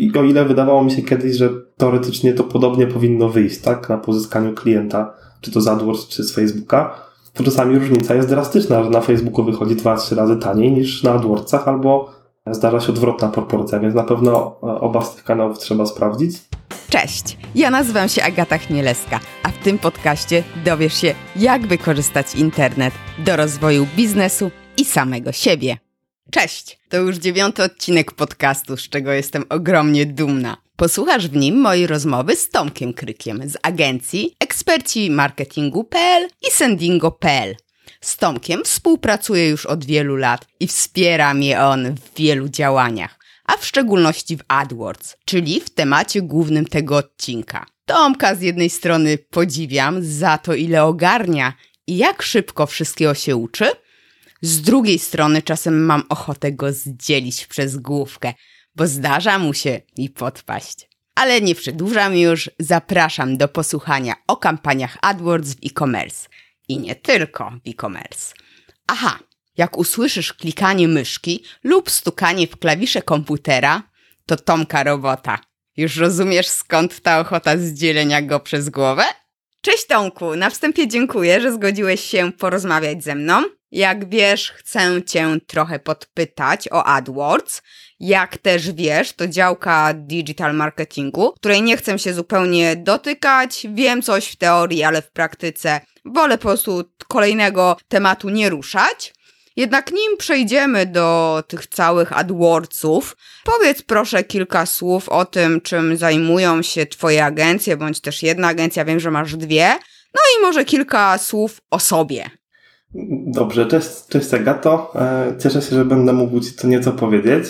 I o ile wydawało mi się kiedyś, że teoretycznie to podobnie powinno wyjść, tak, na pozyskaniu klienta, czy to z AdWords, czy z Facebooka, to czasami różnica jest drastyczna, że na Facebooku wychodzi 2-3 razy taniej niż na AdWordsach, albo zdarza się odwrotna proporcja, więc na pewno e, oba z tych kanałów trzeba sprawdzić. Cześć, ja nazywam się Agata Chmielewska, a w tym podcaście dowiesz się, jak wykorzystać internet do rozwoju biznesu i samego siebie. Cześć, to już dziewiąty odcinek podcastu, z czego jestem ogromnie dumna. Posłuchasz w nim mojej rozmowy z Tomkiem Krykiem z agencji eksperci marketingu.pl i sendingo.pl. Z Tomkiem współpracuję już od wielu lat i wspiera mnie on w wielu działaniach, a w szczególności w AdWords, czyli w temacie głównym tego odcinka. Tomka z jednej strony podziwiam za to, ile ogarnia i jak szybko wszystkiego się uczy, z drugiej strony czasem mam ochotę go zdzielić przez główkę, bo zdarza mu się i podpaść. Ale nie przedłużam już, zapraszam do posłuchania o kampaniach AdWords w e-commerce. I nie tylko w e-commerce. Aha, jak usłyszysz klikanie myszki lub stukanie w klawisze komputera, to Tomka robota. Już rozumiesz skąd ta ochota zdzielenia go przez głowę? Cześć Tomku, na wstępie dziękuję, że zgodziłeś się porozmawiać ze mną. Jak wiesz, chcę Cię trochę podpytać o AdWords. Jak też wiesz, to działka digital marketingu, której nie chcę się zupełnie dotykać. Wiem coś w teorii, ale w praktyce wolę po prostu kolejnego tematu nie ruszać. Jednak nim przejdziemy do tych całych AdWordsów, powiedz proszę kilka słów o tym, czym zajmują się Twoje agencje, bądź też jedna agencja, wiem, że masz dwie. No i może kilka słów o sobie. Dobrze, cześć, cześć Agato. E, cieszę się, że będę mógł Ci to nieco powiedzieć.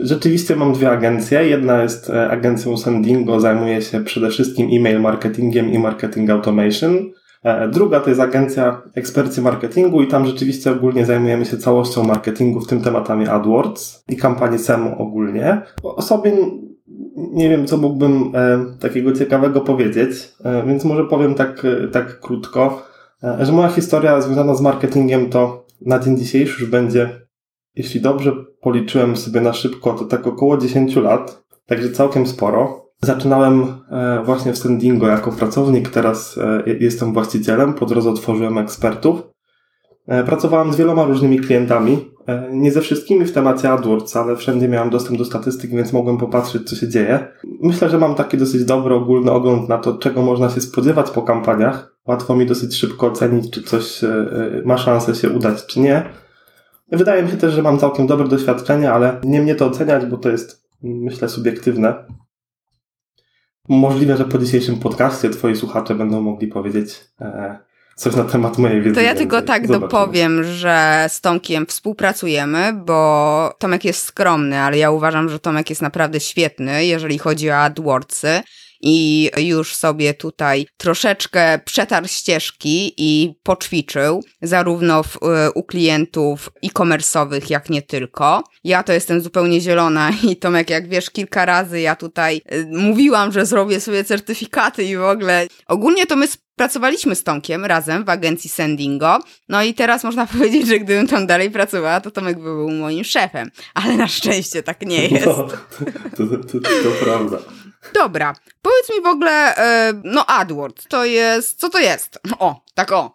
Rzeczywiście mam dwie agencje. Jedna jest e, agencją Sendingo, zajmuje się przede wszystkim e-mail marketingiem i marketing automation. E, druga to jest agencja ekspercji marketingu i tam rzeczywiście ogólnie zajmujemy się całością marketingu, w tym tematami AdWords i kampanii SEMu ogólnie. O sobie nie wiem, co mógłbym takiego ciekawego powiedzieć, więc może powiem tak, tak krótko. E, że moja historia związana z marketingiem to na dzień dzisiejszy już będzie, jeśli dobrze policzyłem sobie na szybko, to tak około 10 lat, także całkiem sporo. Zaczynałem e, właśnie w Sendingo jako pracownik, teraz e, jestem właścicielem, po drodze otworzyłem ekspertów. Pracowałem z wieloma różnymi klientami, nie ze wszystkimi w temacie AdWords, ale wszędzie miałem dostęp do statystyk, więc mogłem popatrzeć, co się dzieje. Myślę, że mam taki dosyć dobry ogólny ogląd na to, czego można się spodziewać po kampaniach łatwo mi dosyć szybko ocenić, czy coś e, e, ma szansę się udać, czy nie. Wydaje mi się też, że mam całkiem dobre doświadczenie, ale nie mnie to oceniać, bo to jest, myślę, subiektywne. Możliwe, że po dzisiejszym podcaście twoi słuchacze będą mogli powiedzieć e, coś na temat mojej wiedzy. To ja tylko tak Zobaczymy. dopowiem, że z Tomkiem współpracujemy, bo Tomek jest skromny, ale ja uważam, że Tomek jest naprawdę świetny, jeżeli chodzi o AdWordsy i już sobie tutaj troszeczkę przetarł ścieżki i poćwiczył, zarówno w, e, u klientów e-commerce'owych, jak nie tylko. Ja to jestem zupełnie zielona i Tomek, jak wiesz, kilka razy ja tutaj e, mówiłam, że zrobię sobie certyfikaty i w ogóle. Ogólnie to my Pracowaliśmy z Tomkiem razem w agencji Sendingo, no i teraz można powiedzieć, że gdybym tam dalej pracowała, to Tomek by był moim szefem, ale na szczęście tak nie jest. No, to, to, to, to prawda. Dobra, powiedz mi w ogóle, e, no AdWords, to jest, co to jest? O, tak o.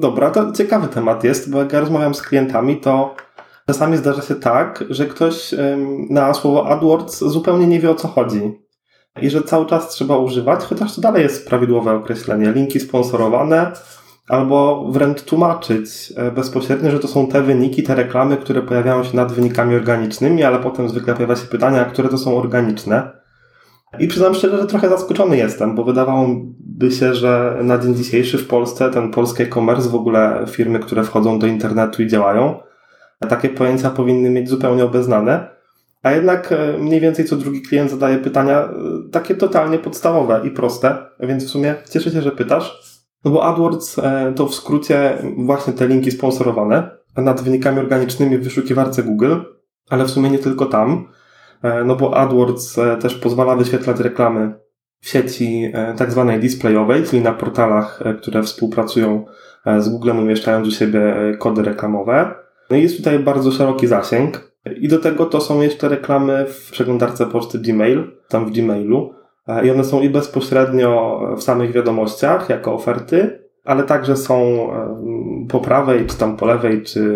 Dobra, to ciekawy temat jest, bo jak ja rozmawiam z klientami, to czasami zdarza się tak, że ktoś na słowo AdWords zupełnie nie wie o co chodzi. I że cały czas trzeba używać, chociaż to dalej jest prawidłowe określenie. Linki sponsorowane, albo wręcz tłumaczyć e, bezpośrednio, że to są te wyniki, te reklamy, które pojawiają się nad wynikami organicznymi, ale potem zwykle pojawia się pytania, które to są organiczne. I przyznam szczerze, że trochę zaskoczony jestem, bo wydawałoby się, że na dzień dzisiejszy w Polsce ten polski e-commerce, w ogóle firmy, które wchodzą do internetu i działają, takie pojęcia powinny mieć zupełnie obeznane. A jednak e, mniej więcej co drugi klient zadaje pytania e, takie totalnie podstawowe i proste, więc w sumie cieszę się, że pytasz. No bo AdWords e, to w skrócie właśnie te linki sponsorowane nad wynikami organicznymi w wyszukiwarce Google, ale w sumie nie tylko tam, e, no bo AdWords e, też pozwala wyświetlać reklamy w sieci tak zwanej displayowej, czyli na portalach, które współpracują z Googlem, umieszczając u siebie kody reklamowe. No i jest tutaj bardzo szeroki zasięg. I do tego to są jeszcze reklamy w przeglądarce poczty Gmail, tam w Gmailu. I one są i bezpośrednio w samych wiadomościach, jako oferty, ale także są po prawej, czy tam po lewej, czy,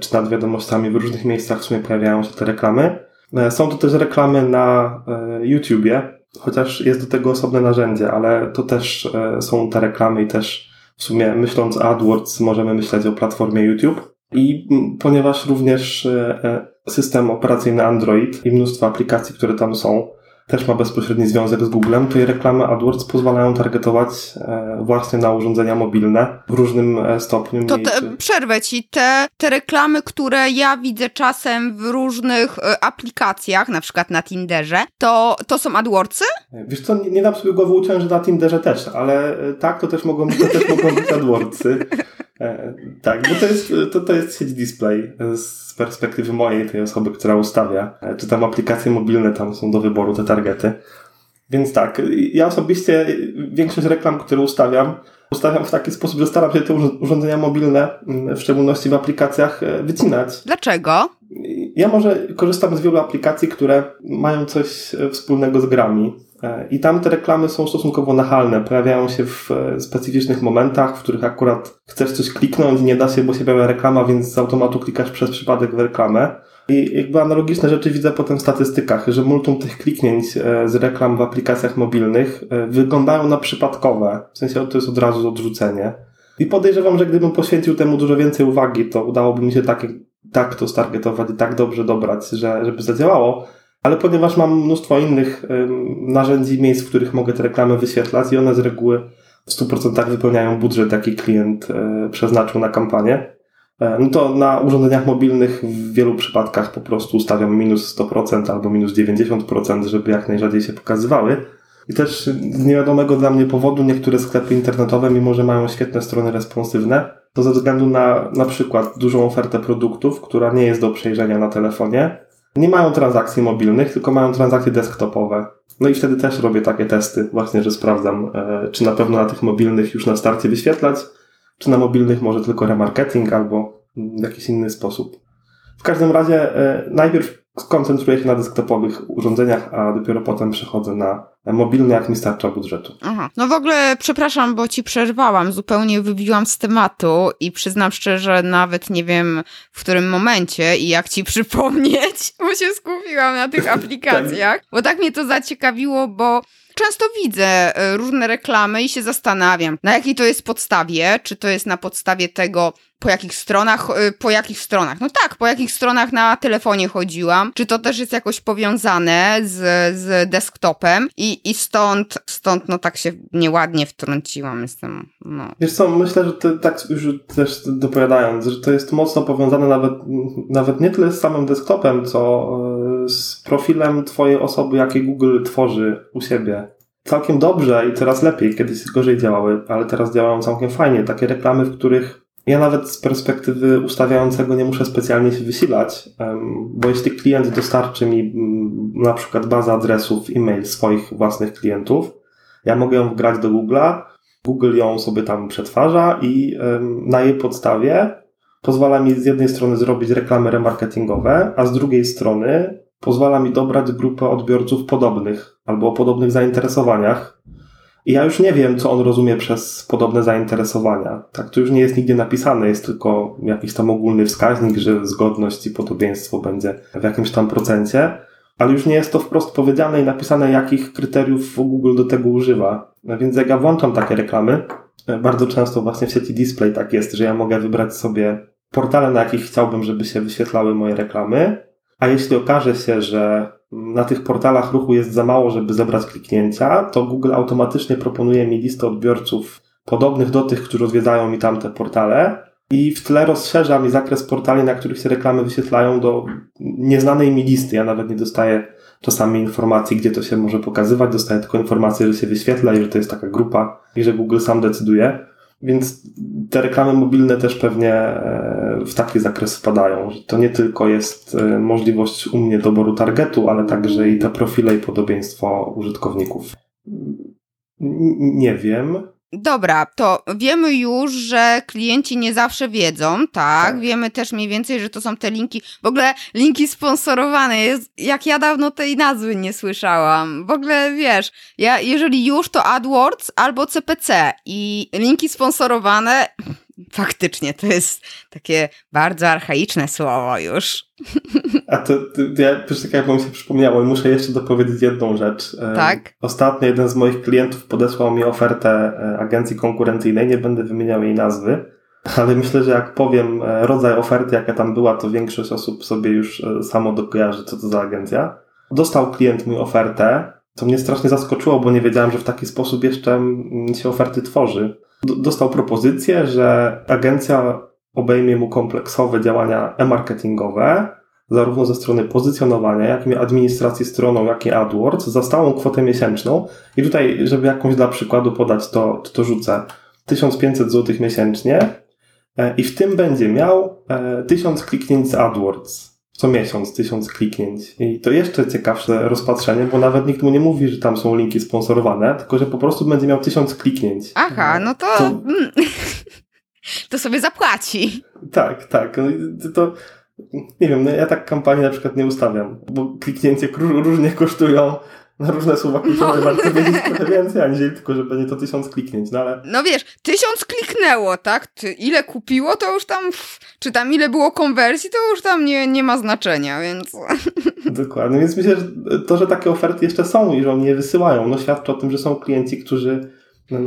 czy nad wiadomościami w różnych miejscach w sumie pojawiają się te reklamy. E, są to też reklamy na e, YouTubie, chociaż jest do tego osobne narzędzie, ale to też e, są te reklamy i też w sumie myśląc o AdWords możemy myśleć o platformie YouTube. I ponieważ również system operacyjny Android i mnóstwo aplikacji, które tam są, też ma bezpośredni związek z Googlem, to i reklamy AdWords pozwalają targetować e, właśnie na urządzenia mobilne w różnym e, stopniu. To te, przerwę ci, te, te reklamy, które ja widzę czasem w różnych e, aplikacjach, na przykład na Tinderze, to, to są AdWordsy? Wiesz co, nie, nie dam sobie głowy uciąć, że na Tinderze też, ale tak, to też mogą, to też mogą być AdWordsy. Tak, bo to jest, to, to jest sieć display z perspektywy mojej, tej osoby, która ustawia. Czy tam aplikacje mobilne tam są do wyboru, te targety. Więc tak, ja osobiście większość reklam, które ustawiam, ustawiam w taki sposób, że staram się te urządzenia mobilne, mm, w szczególności w aplikacjach, e, wycinać. Dlaczego? Ja może korzystam z wielu aplikacji, które mają coś e, wspólnego z grami. E, I tam te reklamy są stosunkowo nachalne, pojawiają się w e, specyficznych momentach, w których akurat chcesz coś kliknąć nie da się, bo się pojawia reklama, więc z automatu klikasz przez przypadek w reklamę. I jakby analogiczne rzeczy widzę potem w statystykach, że multum tych kliknięć e, z reklam w aplikacjach mobilnych wyglądają na przypadkowe. W sensie to jest od razu odrzucenie. I podejrzewam, że gdybym poświęcił temu dużo więcej uwagi, to udałoby mi się tak, tak to stargetować i tak dobrze dobrać, że, żeby zadziałało ale ponieważ mam mnóstwo innych narzędzi, miejsc, w których mogę te reklamy wyświetlać i one z reguły w 100% wypełniają budżet, jaki klient e, przeznaczył na kampanię, e, no to na urządzeniach mobilnych w wielu przypadkach po prostu ustawiam minus 100% albo minus 90%, żeby jak najrzadziej się pokazywały. I też z niewiadomego dla mnie powodu niektóre sklepy internetowe, mimo że mają świetne strony responsywne, to ze względu na na przykład dużą ofertę produktów, która nie jest do przejrzenia na telefonie, nie mają transakcji mobilnych, tylko mają transakcje desktopowe. No i wtedy też robię takie testy, właśnie, że sprawdzam, e, czy na pewno na tych mobilnych już na starcie wyświetlać, czy na mobilnych może tylko remarketing albo w jakiś inny sposób. W każdym razie e, najpierw skoncentruję się na desktopowych urządzeniach, a dopiero potem przechodzę na mobilne, jak mi starcza budżetu. Aha. No w ogóle przepraszam, bo ci przerwałam, zupełnie wybiłam z tematu i przyznam szczerze, nawet nie wiem w którym momencie i jak ci przypomnieć, bo się skupiłam na tych aplikacjach, bo tak mnie to zaciekawiło, bo często widzę e, różne reklamy i się zastanawiam, na jakiej to jest podstawie, czy to jest na podstawie tego, po jakich stronach, y, po jakich stronach? No tak, po jakich stronach na telefonie chodziłam. Czy to też jest jakoś powiązane z, z desktopem i, i stąd, stąd no tak się nieładnie wtrąciłam. Jestem, no. Wiesz co, myślę, że to, tak już też dopowiadając, że to jest mocno powiązane nawet, nawet nie tyle z samym desktopem, co y, z profilem twojej osoby, jakie Google tworzy u siebie całkiem dobrze i coraz lepiej. Kiedyś gorzej działały, ale teraz działają całkiem fajnie. Takie reklamy, w których ja nawet z perspektywy ustawiającego nie muszę specjalnie się wysilać, bo jeśli klient dostarczy mi mm, na przykład bazę adresów e-mail swoich własnych klientów, ja mogę ją wgrać do Google'a, Google ją sobie tam przetwarza i na jej podstawie pozwala mi z jednej strony zrobić reklamy remarketingowe, a z drugiej strony pozwala mi dobrać grupę odbiorców podobnych albo o podobnych zainteresowaniach, i ja już nie wiem, co on rozumie przez podobne zainteresowania. Tak, to już nie jest nigdzie napisane, jest tylko jakiś tam ogólny wskaźnik, że zgodność i podobieństwo będzie w jakimś tam procencie, ale już nie jest to wprost powiedziane i napisane, jakich kryteriów Google do tego używa. No więc jak ja włączam takie reklamy, bardzo często właśnie w sieci display tak jest, że ja mogę wybrać sobie portale, na jakich chciałbym, żeby się wyświetlały moje reklamy, a jeśli okaże się, że na tych portalach ruchu jest za mało, żeby zebrać kliknięcia, to Google automatycznie proponuje mi listę odbiorców podobnych do tych, którzy odwiedzają mi tamte portale i w tle rozszerza mi zakres portali, na których się reklamy wyświetlają do nieznanej mi listy. Ja nawet nie dostaję czasami informacji, gdzie to się może pokazywać, dostaję tylko informację, że się wyświetla i że to jest taka grupa i że Google sam decyduje. Więc te reklamy mobilne też pewnie e, w taki zakres wpadają, że to nie tylko jest e, możliwość u mnie doboru targetu, ale także i te profile i podobieństwo użytkowników. Nie wiem. Dobra, to wiemy już, że klienci nie zawsze wiedzą, tak? tak? Wiemy też mniej więcej, że to są te linki, w ogóle linki sponsorowane. Jest, jak ja dawno tej nazwy nie słyszałam. W ogóle wiesz, ja jeżeli już to AdWords albo CPC i linki sponsorowane, faktycznie to jest takie bardzo archaiczne słowo już. A to, to ja już tak jakby mi się przypomniało i muszę jeszcze dopowiedzieć jedną rzecz. Tak? Ostatnio jeden z moich klientów podesłał mi ofertę e, agencji konkurencyjnej, nie będę wymieniał jej nazwy, ale myślę, że jak powiem e, rodzaj oferty, jaka tam była, to większość osób sobie już e, samo dokojarzy, co to za agencja. Dostał klient mój ofertę, co mnie strasznie zaskoczyło, bo nie wiedziałem, że w taki sposób jeszcze się oferty tworzy. Dostał propozycję, że agencja obejmie mu kompleksowe działania e-marketingowe, zarówno ze strony pozycjonowania, jak i administracji stroną, jak i AdWords, za stałą kwotę miesięczną. I tutaj, żeby jakąś dla przykładu podać, to, to rzucę 1500 zł miesięcznie e, i w tym będzie miał 1000 e, kliknięć z AdWords. Co miesiąc 1000 kliknięć. I to jeszcze ciekawsze rozpatrzenie, bo nawet nikt mu nie mówi, że tam są linki sponsorowane, tylko że po prostu będzie miał 1000 kliknięć. Aha, no to... to... Mm, to sobie zapłaci. Tak, tak. No to, nie wiem, no ja tak kampanii na przykład nie ustawiam, bo kliknięcie różnie kosztują na różne słowa kluczowe no. warto wiedzieć trochę więcej, aniżeli tylko, że będzie to tysiąc kliknięć, no ale... No wiesz, tysiąc kliknęło, tak? Ty ile kupiło, to już tam, czy tam ile było konwersji, to już tam nie, nie ma znaczenia, więc... Dokładnie, więc myślę, że to, że takie oferty jeszcze są i że oni je wysyłają, no świadczy o tym, że są klienci, którzy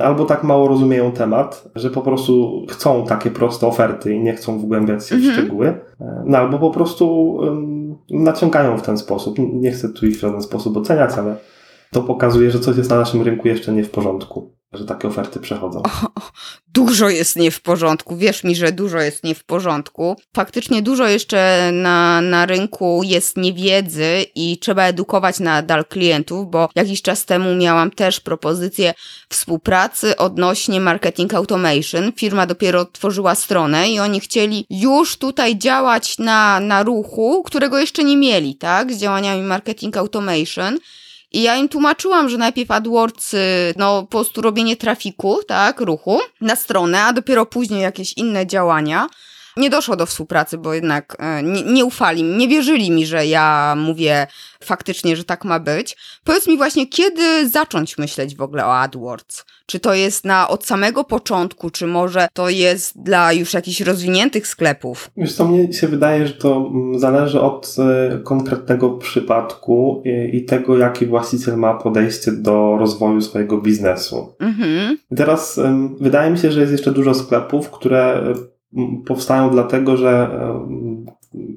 albo tak mało rozumieją temat, że po prostu chcą takie proste oferty i nie chcą wgłębiać się w mhm. szczegóły, no albo po prostu um, naciągają w ten sposób. Nie chcę tu ich w żaden sposób oceniać, ale to pokazuje, że coś jest na naszym rynku jeszcze nie w porządku że takie oferty przechodzą. O, dużo jest nie w porządku. Wierz mi, że dużo jest nie w porządku. Faktycznie dużo jeszcze na, na rynku jest niewiedzy i trzeba edukować nadal klientów, bo jakiś czas temu miałam też propozycję współpracy odnośnie marketing automation. Firma dopiero tworzyła stronę i oni chcieli już tutaj działać na, na ruchu, którego jeszcze nie mieli, tak? Z działaniami marketing automation. I ja im tłumaczyłam, że najpierw AdWords, no po prostu robienie trafiku, tak, ruchu na stronę, a dopiero później jakieś inne działania. Nie doszło do współpracy, bo jednak e, nie, nie ufali mi, nie wierzyli mi, że ja mówię faktycznie, że tak ma być. Powiedz mi właśnie, kiedy zacząć myśleć w ogóle o AdWords? Czy to jest na od samego początku, czy może to jest dla już jakichś rozwiniętych sklepów? Wiesz co, mnie się wydaje, że to mm, zależy od e, konkretnego przypadku i tego, jaki właściciel ma podejście do rozwoju swojego biznesu. Mhm. Teraz wydaje mi się, że jest jeszcze dużo sklepów, które powstają dlatego, że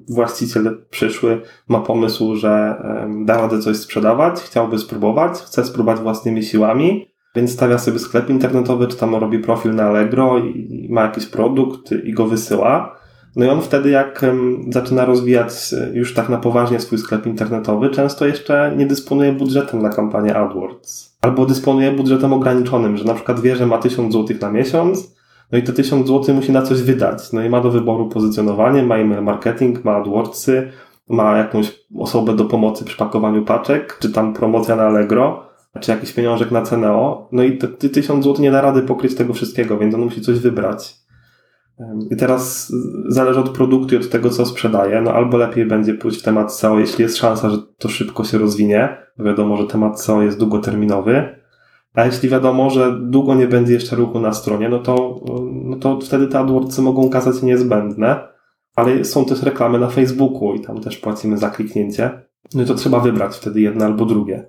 właściciel przyszły ma pomysł, że da radę coś sprzedawać, chciałby spróbować, chce spróbować własnymi siłami, więc stawia sobie sklep internetowy, czy tam robi profil na Allegro i ma jakiś produkt i go wysyła. No i on wtedy, jak zaczyna rozwijać już tak na poważnie swój sklep internetowy, często jeszcze nie dysponuje budżetem na kampanię AdWords. Albo dysponuje budżetem ograniczonym, że na przykład wie, że ma 1000 zł na miesiąc, no i te 1000 zł musi na coś wydać. No i ma do wyboru pozycjonowanie, ma email marketing, ma AdWordsy, ma jakąś osobę do pomocy przy pakowaniu paczek, czy tam promocja na Allegro, czy jakiś pieniążek na Ceneo. No i te 1000 zł nie da rady pokryć tego wszystkiego, więc on musi coś wybrać. I teraz zależy od produktu i od tego, co sprzedaje. No albo lepiej będzie pójść w temat SEO, jeśli jest szansa, że to szybko się rozwinie. Wiadomo, że temat SEO jest długoterminowy a jeśli wiadomo, że długo nie będzie jeszcze ruchu na stronie, no to, no to wtedy te AdWordsy mogą okazać się niezbędne, ale są też reklamy na Facebooku i tam też płacimy za kliknięcie. No to trzeba wybrać wtedy jedno albo drugie.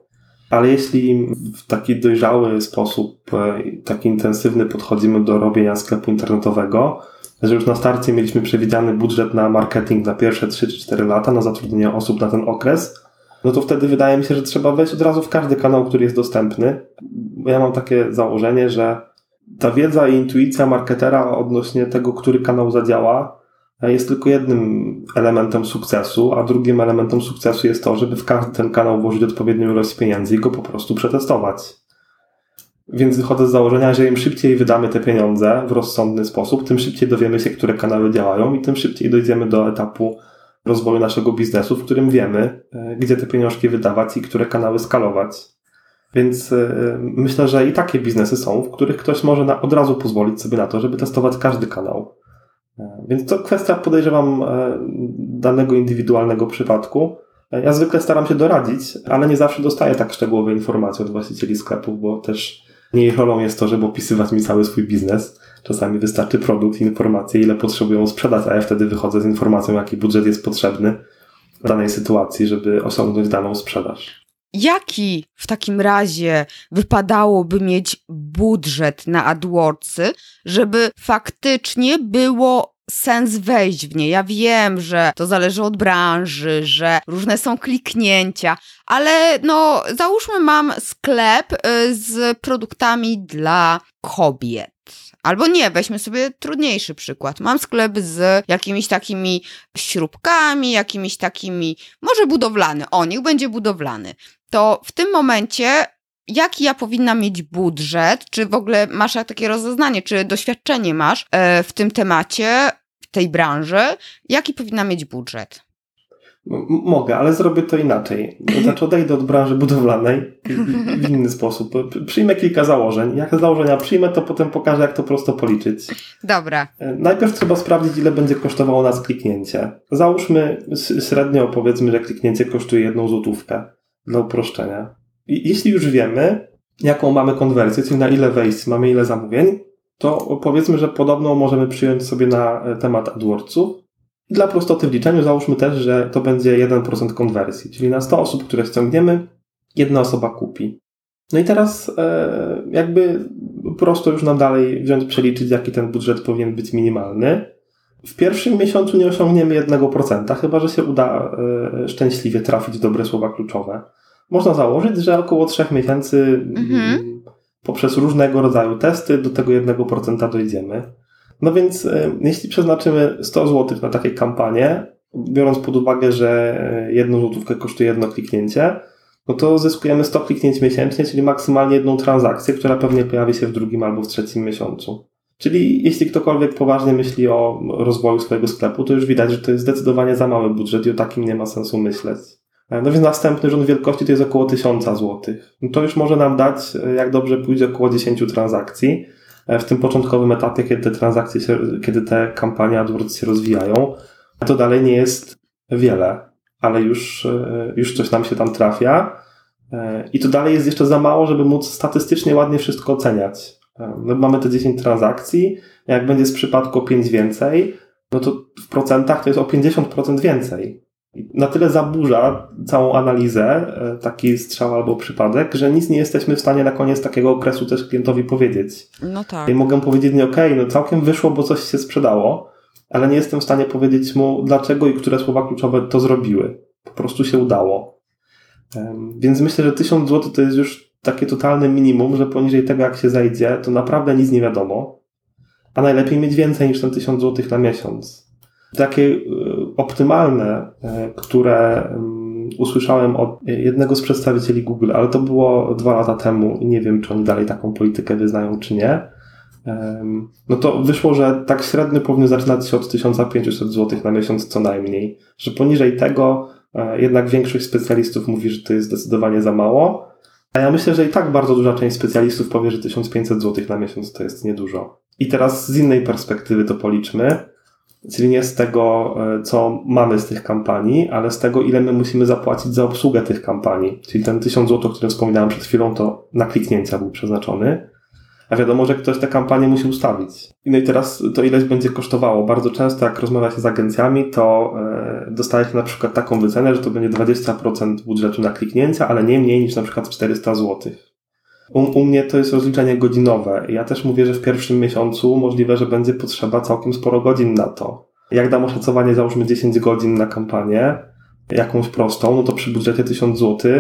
Ale jeśli w taki dojrzały sposób, e, taki intensywny podchodzimy do robienia sklepu internetowego, że już na starcie mieliśmy przewidziany budżet na marketing na pierwsze 3 czy 4 lata, na zatrudnienie osób na ten okres, no to wtedy wydaje mi się, że trzeba wejść od razu w każdy kanał, który jest dostępny. Ja mam takie założenie, że ta wiedza i intuicja marketera odnośnie tego, który kanał zadziała, jest tylko jednym elementem sukcesu, a drugim elementem sukcesu jest to, żeby w każdy ten kanał włożyć odpowiednią ilość pieniędzy i go po prostu przetestować. Więc wychodzę z założenia, że im szybciej wydamy te pieniądze w rozsądny sposób, tym szybciej dowiemy się, które kanały działają i tym szybciej dojdziemy do etapu rozwoju naszego biznesu, w którym wiemy, e, gdzie te pieniążki wydawać i które kanały skalować. Więc myślę, że i takie biznesy są, w których ktoś może na, od razu pozwolić sobie na to, żeby testować każdy kanał. Więc to kwestia, podejrzewam, danego indywidualnego przypadku. Ja zwykle staram się doradzić, ale nie zawsze dostaję tak szczegółowe informacje od właścicieli sklepów, bo też nie ich rolą jest to, żeby opisywać mi cały swój biznes. Czasami wystarczy produkt, informacje, ile potrzebują sprzedać, a ja wtedy wychodzę z informacją, jaki budżet jest potrzebny w danej sytuacji, żeby osiągnąć daną sprzedaż. Jaki w takim razie wypadałoby mieć budżet na AdWordsy, żeby faktycznie było sens wejść w nie. Ja wiem, że to zależy od branży, że różne są kliknięcia, ale no załóżmy mam sklep y, z produktami dla kobiet. Albo nie, weźmy sobie trudniejszy przykład. Mam sklep z jakimiś takimi śrubkami, jakimiś takimi, może budowlany, o, niech będzie budowlany. To w tym momencie jaki ja powinna mieć budżet, czy w ogóle masz takie rozeznanie, czy doświadczenie masz e, w tym temacie, w tej branży, jaki powinna mieć budżet? Mogę, ale zrobię to inaczej. Znaczy odejdę od branży budowlanej w inny sposób. Przyjmę kilka założeń. Jak założenia przyjmę, to potem pokażę, jak to prosto policzyć. Dobra. E, najpierw trzeba sprawdzić, ile będzie kosztowało nas kliknięcie. Załóżmy średnio, powiedzmy, że kliknięcie kosztuje jedną złotówkę dla uproszczenia. I jeśli już wiemy, jaką mamy konwersję, czyli na ile wejść mamy, ile zamówień, to powiedzmy, że podobną możemy przyjąć sobie na e, temat AdWordsów. I dla prostoty w liczeniu załóżmy też, że to będzie 1% konwersji, czyli na 100 osób, które ściągniemy, jedna osoba kupi. No i teraz e, jakby prosto już nam dalej wziąć, przeliczyć, jaki ten budżet powinien być minimalny. W pierwszym miesiącu nie osiągniemy 1%, chyba że się uda e, szczęśliwie trafić w dobre słowa kluczowe można założyć, że około 3 miesięcy mhm. poprzez różnego rodzaju testy do tego 1% dojdziemy. No więc e, jeśli przeznaczymy 100 zł na takie kampanie, biorąc pod uwagę, że e, jedną złotówkę kosztuje jedno kliknięcie, no to zyskujemy 100 kliknięć miesięcznie, czyli maksymalnie jedną transakcję, która pewnie pojawi się w drugim albo w trzecim miesiącu. Czyli jeśli ktokolwiek poważnie myśli o rozwoju swojego sklepu, to już widać, że to jest zdecydowanie za mały budżet i o takim nie ma sensu myśleć. E, no więc następny rząd wielkości to jest około 1000 zł. No to już może nam dać, jak dobrze pójdzie, około 10 transakcji w tym początkowym etapie, kiedy te transakcje, się, kiedy te kampanie AdWords się rozwijają. To dalej nie jest wiele, ale już, już coś nam się tam trafia. I to dalej jest jeszcze za mało, żeby móc statystycznie ładnie wszystko oceniać. No, mamy te 10 transakcji, jak będzie z przypadku 5 więcej, no to w procentach to jest o 50% więcej na tyle zaburza całą analizę, e, taki strzał albo przypadek, że nic nie jesteśmy w stanie na koniec takiego okresu też klientowi powiedzieć. No tak. I mogę powiedzieć, nie okej, okay, no całkiem wyszło, bo coś się sprzedało, ale nie jestem w stanie powiedzieć mu, dlaczego i które słowa kluczowe to zrobiły. Po prostu się udało. Więc myślę, że 1000 zł to jest już takie totalne minimum, że poniżej tego jak się zajdzie, to naprawdę nic nie wiadomo. A najlepiej mieć więcej niż ten 1000 zł na miesiąc takie y, optymalne, y, które mm, usłyszałem od jednego z przedstawicieli Google, ale to było dwa lata temu i nie wiem, czy oni dalej taką politykę wyznają, czy nie. No to wyszło, że tak średnio powinien zaczynać się od 1500 zł na miesiąc co najmniej. Że poniżej tego e, jednak większość specjalistów mówi, że to jest zdecydowanie za mało. A ja myślę, że i tak bardzo duża część specjalistów powie, że 1500 zł na miesiąc to jest niedużo. I teraz z innej perspektywy to policzmy Czyli nie z tego, e, co mamy z tych kampanii, ale z tego, ile my musimy zapłacić za obsługę tych kampanii. Czyli ten 1000 zł, o którym wspominałem przed chwilą, to na kliknięcia był przeznaczony. A wiadomo, że ktoś te kampanie musi ustawić. No i teraz to ileś będzie kosztowało. Bardzo często, jak rozmawia się z agencjami, to e, dostaje się na przykład taką wycenę, że to będzie 20% budżetu na kliknięcia, ale nie mniej niż na przykład 400 zł. U, u, mnie to jest rozliczenie godzinowe. Ja też mówię, że w pierwszym miesiącu możliwe, że będzie potrzeba całkiem sporo godzin na to. Jak dam oszacowanie, załóżmy 10 godzin na kampanię, jakąś prostą, no to przy budżecie 1000 zł,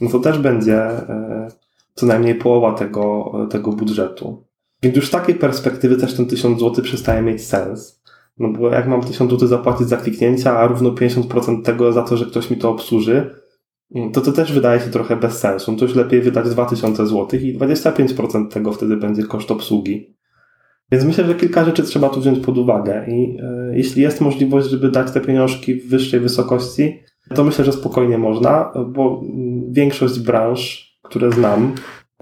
no to też będzie e, co najmniej połowa tego, tego budżetu. Więc już z takiej perspektywy też ten 1000 zł przestaje mieć sens. No bo jak mam 1000 zł zapłacić za kliknięcia, a równo 50% tego za to, że ktoś mi to obsłuży, to to też wydaje się trochę bez sensu. To już lepiej wydać 2000 zł i 25% tego wtedy będzie koszt obsługi. Więc myślę, że kilka rzeczy trzeba tu wziąć pod uwagę i e, jeśli jest możliwość, żeby dać te pieniążki w wyższej wysokości, to myślę, że spokojnie można, bo większość branż, które znam,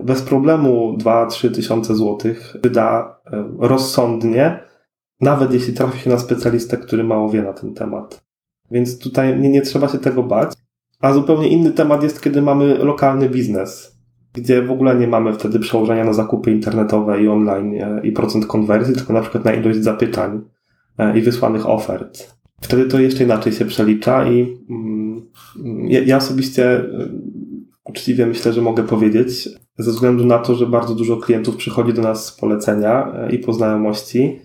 bez problemu 2-3 tysiące złotych wyda e, rozsądnie, nawet jeśli trafi się na specjalistę, który mało wie na ten temat. Więc tutaj nie, nie trzeba się tego bać. A zupełnie inny temat jest, kiedy mamy lokalny biznes, gdzie w ogóle nie mamy wtedy przełożenia na zakupy internetowe i online e, i procent konwersji, tylko na przykład na ilość zapytań e, i wysłanych ofert. Wtedy to jeszcze inaczej się przelicza i mm, ja, ja osobiście uczciwie myślę, że mogę powiedzieć, ze względu na to, że bardzo dużo klientów przychodzi do nas z polecenia e, i po znajomości.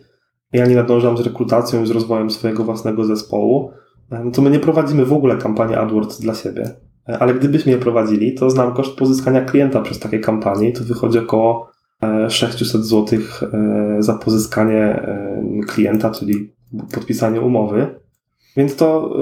Ja nie nadążam z rekrutacją i z rozwojem swojego własnego zespołu, e, no to my nie prowadzimy w ogóle kampanii AdWords dla siebie. E, ale gdybyśmy je prowadzili, to znam koszt pozyskania klienta przez takie kampanie to wychodzi około 600 zł za pozyskanie klienta, czyli podpisanie umowy. Więc to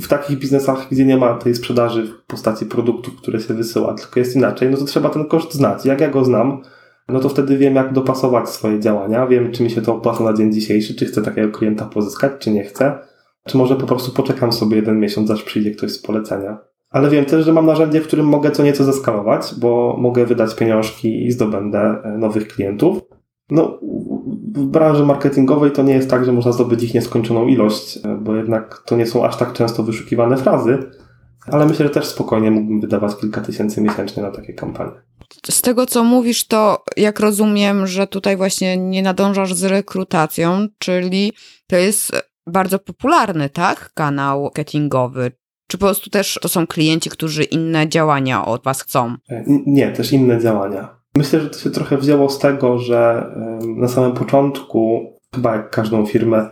w takich biznesach, gdzie nie ma tej sprzedaży w postaci produktów, które się wysyła, tylko jest inaczej, no to trzeba ten koszt znać. Jak ja go znam, no to wtedy wiem, jak dopasować swoje działania, wiem, czy mi się to opłaca na dzień dzisiejszy, czy chcę takiego klienta pozyskać, czy nie chcę, czy może po prostu poczekam sobie jeden miesiąc, aż przyjdzie ktoś z polecenia. Ale wiem też, że mam narzędzie, w którym mogę co nieco zeskalować, bo mogę wydać pieniążki i zdobędę e, nowych klientów. No, w branży marketingowej to nie jest tak, że można zdobyć ich nieskończoną ilość, bo jednak to nie są aż tak często wyszukiwane frazy, ale myślę, że też spokojnie mógłbym wydawać kilka tysięcy miesięcznie na takie kampanie. Z tego, co mówisz, to jak rozumiem, że tutaj właśnie nie nadążasz z rekrutacją, czyli to jest bardzo popularny, tak? Kanał marketingowy. Czy po prostu też to są klienci, którzy inne działania od Was chcą? Nie, też inne działania. Myślę, że to się trochę wzięło z tego, że na samym początku, chyba jak każdą firmę,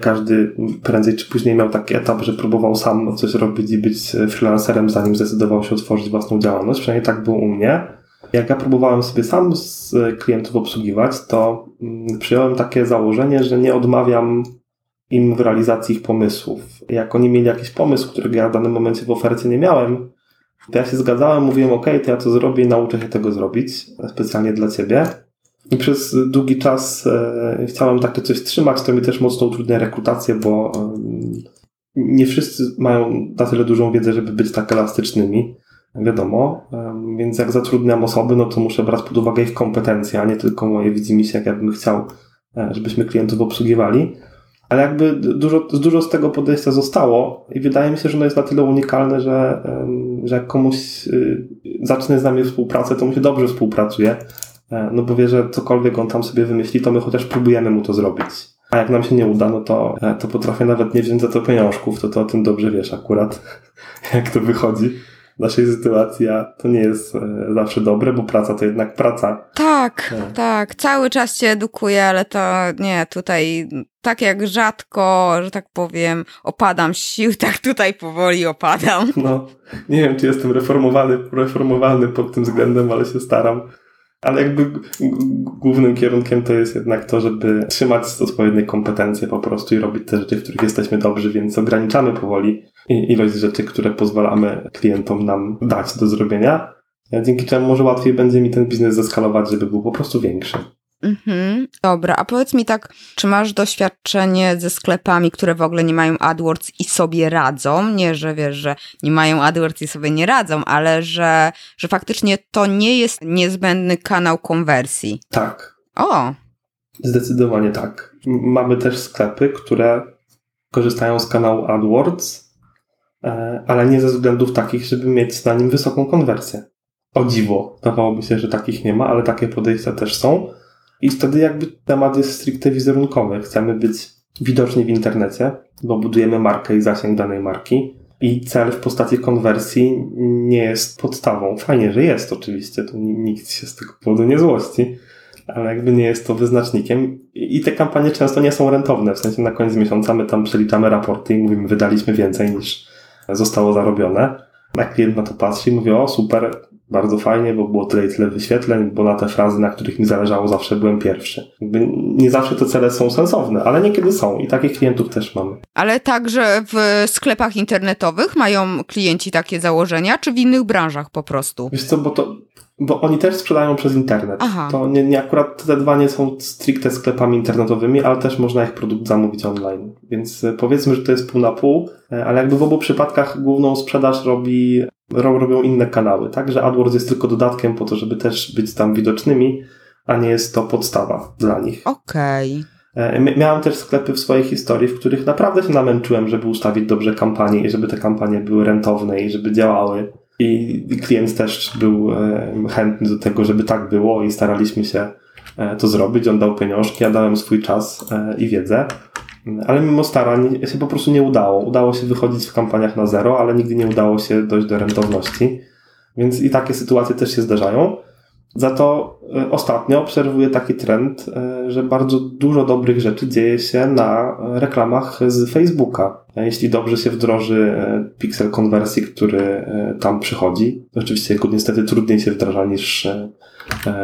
każdy prędzej czy później miał taki etap, że próbował sam coś robić i być freelancerem, zanim zdecydował się otworzyć własną działalność. Przynajmniej tak było u mnie. Jak ja próbowałem sobie sam z klientów obsługiwać, to mm, przyjąłem takie założenie, że nie odmawiam im w realizacji ich pomysłów. Jak oni mieli jakiś pomysł, którego ja w danym momencie w ofercie nie miałem, to ja się zgadzałem, mówiłem, ok, to ja to zrobię i nauczę się tego zrobić, specjalnie dla ciebie. I przez długi czas e, chciałem takie coś trzymać, to mi też mocno utrudnia rekrutację, bo e, nie wszyscy mają na tyle dużą wiedzę, żeby być tak elastycznymi, wiadomo. E, więc jak zatrudniam osoby, no to muszę brać pod uwagę ich kompetencje, a nie tylko moje widzimisię, jak ja bym chciał, e, żebyśmy klientów obsługiwali. Ale jakby dużo, dużo z tego podejścia zostało i wydaje mi się, że ono jest na tyle unikalne, że, że jak komuś y, zacznie z nami współpracę, to mu się dobrze współpracuje, e, no bo wie, że cokolwiek on tam sobie wymyśli, to my chociaż próbujemy mu to zrobić. A jak nam się nie uda, no to, e, to potrafię nawet nie wziąć za to pieniążków, to to o tym dobrze wiesz akurat, jak to wychodzi naszej sytuacji, a to nie jest e, zawsze dobre, bo praca to jednak praca. Tak, no. tak. Cały czas się edukuję, ale to nie, tutaj tak jak rzadko, że tak powiem, opadam sił, tak tutaj powoli opadam. No, nie wiem, czy jestem reformowany, reformowany pod tym względem, ale się staram. Ale jakby głównym kierunkiem to jest jednak to, żeby trzymać odpowiednie kompetencje po prostu i robić te rzeczy, w których jesteśmy dobrzy, więc ograniczamy powoli ilość rzeczy, które pozwalamy klientom nam dać do zrobienia, dzięki czemu może łatwiej będzie mi ten biznes zeskalować, żeby był po prostu większy. Mhm, dobra, a powiedz mi tak, czy masz doświadczenie ze sklepami, które w ogóle nie mają AdWords i sobie radzą? Nie, że wiesz, że nie mają AdWords i sobie nie radzą, ale że, że faktycznie to nie jest niezbędny kanał konwersji. Tak. O! Zdecydowanie tak. Mamy też sklepy, które korzystają z kanału AdWords, e, ale nie ze względów takich, żeby mieć na nim wysoką konwersję. O dziwo, wydawałoby się, że takich nie ma, ale takie podejścia też są. I wtedy jakby temat jest stricte wizerunkowy. Chcemy być widoczni w internecie, bo budujemy markę i zasięg danej marki. I cel w postaci konwersji nie jest podstawą. Fajnie, że jest oczywiście, to nikt się z tego powodu nie złości, ale jakby nie jest to wyznacznikiem. I te kampanie często nie są rentowne, w sensie na koniec miesiąca my tam przeliczamy raporty i mówimy, wydaliśmy więcej niż zostało zarobione. A klient na to patrzy i mówi, o super, bardzo fajnie, bo było tyle i tyle wyświetleń, bo na te frazy, na których mi zależało, zawsze byłem pierwszy. Jakby nie zawsze te cele są sensowne, ale niekiedy są i takich klientów też mamy. Ale także w sklepach internetowych mają klienci takie założenia, czy w innych branżach po prostu? Wiesz co, bo to Bo oni też sprzedają przez internet. Aha. To nie, nie akurat te dwa nie są stricte sklepami internetowymi, ale też można ich produkt zamówić online. Więc e, powiedzmy, że to jest pół na pół, e, ale jakby w obu przypadkach główną sprzedaż robi, ro, robią inne kanały, tak? Że AdWords jest tylko dodatkiem po to, żeby też być tam widocznymi, a nie jest to podstawa dla nich. Okej. E, Miałem też sklepy w swojej historii, w których naprawdę się namęczyłem, żeby ustawić dobrze kampanie i żeby te kampanie były rentowne i żeby działały. I klient też był e, chętny do tego, żeby tak było i staraliśmy się e, to zrobić. On dał pieniążki, ja dałem swój czas i wiedzę. Ale mimo starań się po prostu nie udało. Udało się wychodzić w kampaniach na zero, ale nigdy nie udało się dojść do rentowności. Więc i takie sytuacje też się zdarzają. Za to e, ostatnio obserwuję taki trend, e, że bardzo dużo dobrych rzeczy dzieje się na reklamach z Facebooka. Jeśli dobrze się wdroży e, pixel konwersji, który tam przychodzi, oczywiście go niestety trudniej się wdraża niż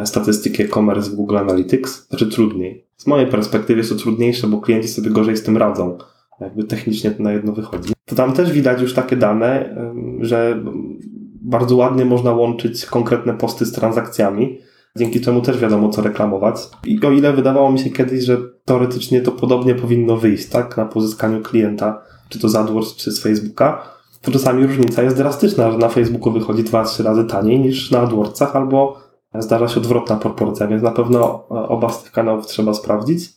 statystyki e-commerce w Google Analytics, znaczy trudniej. Z mojej perspektywy jest to trudniejsze, bo klienci sobie gorzej z tym radzą. Jakby technicznie to na jedno wychodzi. To tam też widać już takie dane, że bardzo ładnie można łączyć konkretne posty z transakcjami. Dzięki czemu też wiadomo, co reklamować. I o ile wydawało mi się kiedyś, że teoretycznie to podobnie powinno wyjść, tak, na pozyskaniu klienta, czy to z AdWords, czy z Facebooka, to czasami różnica jest drastyczna, że na Facebooku wychodzi 2-3 razy taniej niż na AdWordsach, albo zdarza się odwrotna proporcja, więc na pewno oba z tych kanałów trzeba sprawdzić.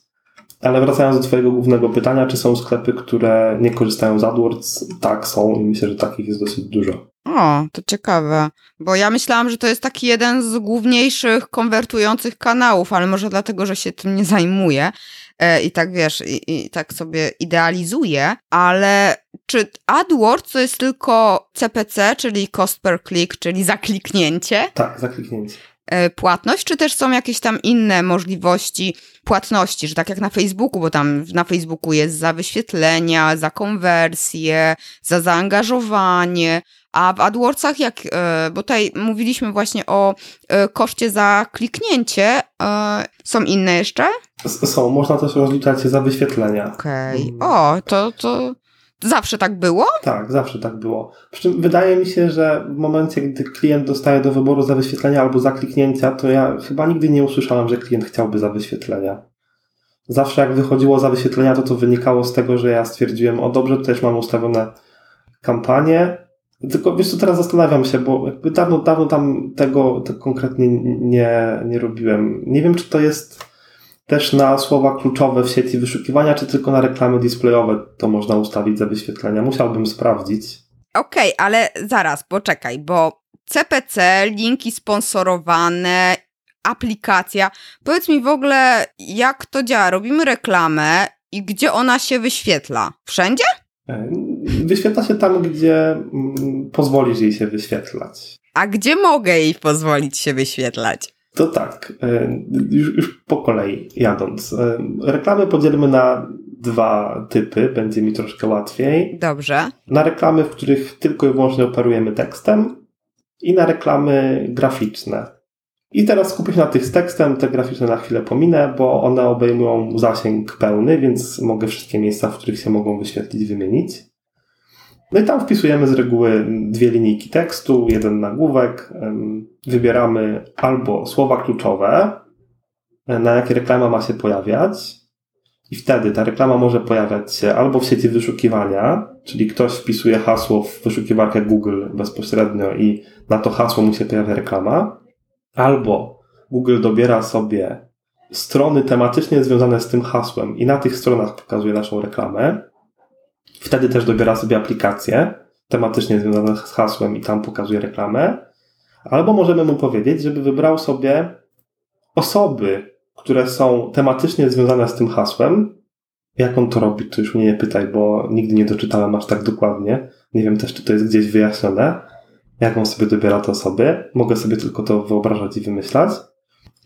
Ale wracając do Twojego głównego pytania, czy są sklepy, które nie korzystają z AdWords? Tak, są i myślę, że takich jest dosyć dużo. O, to ciekawe, bo ja myślałam, że to jest taki jeden z główniejszych konwertujących kanałów, ale może dlatego, że się tym nie zajmuję e, i tak wiesz, i, i tak sobie idealizuję, ale czy AdWords to jest tylko CPC, czyli cost per click, czyli zakliknięcie? Tak, zakliknięcie. E, płatność, czy też są jakieś tam inne możliwości płatności, że tak jak na Facebooku, bo tam na Facebooku jest za wyświetlenia, za konwersję, za zaangażowanie, a w AdWordsach jak, e, bo tutaj mówiliśmy właśnie o e, koszcie za kliknięcie, są inne jeszcze? Są, można też rozliczać się za wyświetlenia. Okej, okay. o, to, to Zawsze tak było? Tak, zawsze tak było. Przy czym wydaje mi się, że w momencie, gdy klient dostaje do wyboru za wyświetlenia albo za kliknięcia, to ja chyba nigdy nie usłyszałem, że klient chciałby za wyświetlenia. Zawsze jak wychodziło za wyświetlenia, to to wynikało z tego, że ja stwierdziłem, o dobrze, też mam ustawione kampanie, tylko wiesz co, teraz zastanawiam się, bo jakby dawno, dawno tam tego, konkretnie nie, nie robiłem. Nie wiem, czy to jest też na słowa kluczowe w sieci wyszukiwania, czy tylko na reklamy displayowe to można ustawić za wyświetlenia? Musiałbym sprawdzić. Okej, okay, ale zaraz, poczekaj, bo CPC, linki sponsorowane, aplikacja. Powiedz mi w ogóle, jak to działa? Robimy reklamę i gdzie ona się wyświetla? Wszędzie? E, wyświetla się tam, gdzie mm, pozwolisz jej się wyświetlać. A gdzie mogę jej pozwolić się wyświetlać? To tak, e, już, już po kolei jadąc. E, reklamy podzielmy na dwa typy, będzie mi troszkę łatwiej. Dobrze. Na reklamy, w których tylko i wyłącznie operujemy tekstem i na reklamy graficzne. I teraz skupię się na tych z tekstem, te graficzne na chwilę pominę, bo one obejmują zasięg pełny, więc mogę wszystkie miejsca, w których się mogą wyświetlić, wymienić. No i tam wpisujemy z reguły dwie linijki tekstu, jeden nagłówek. Wybieramy albo słowa kluczowe, e, na jakie reklama ma się pojawiać. I wtedy ta reklama może pojawiać się albo w sieci wyszukiwania, czyli ktoś wpisuje hasło w wyszukiwarkę Google bezpośrednio i na to hasło mu się pojawia reklama, albo Google dobiera sobie strony tematycznie związane z tym hasłem i na tych stronach pokazuje naszą reklamę. Wtedy też dobiera sobie aplikacje tematycznie związane z hasłem i tam pokazuje reklamę. Albo możemy mu powiedzieć, żeby wybrał sobie osoby, które są tematycznie związane z tym hasłem. Jak on to robi, to już mnie nie pytaj, bo nigdy nie doczytałem aż tak dokładnie. Nie wiem też, czy to jest gdzieś wyjaśnione. Jak on sobie dobiera te osoby. Mogę sobie tylko to wyobrażać i wymyślać.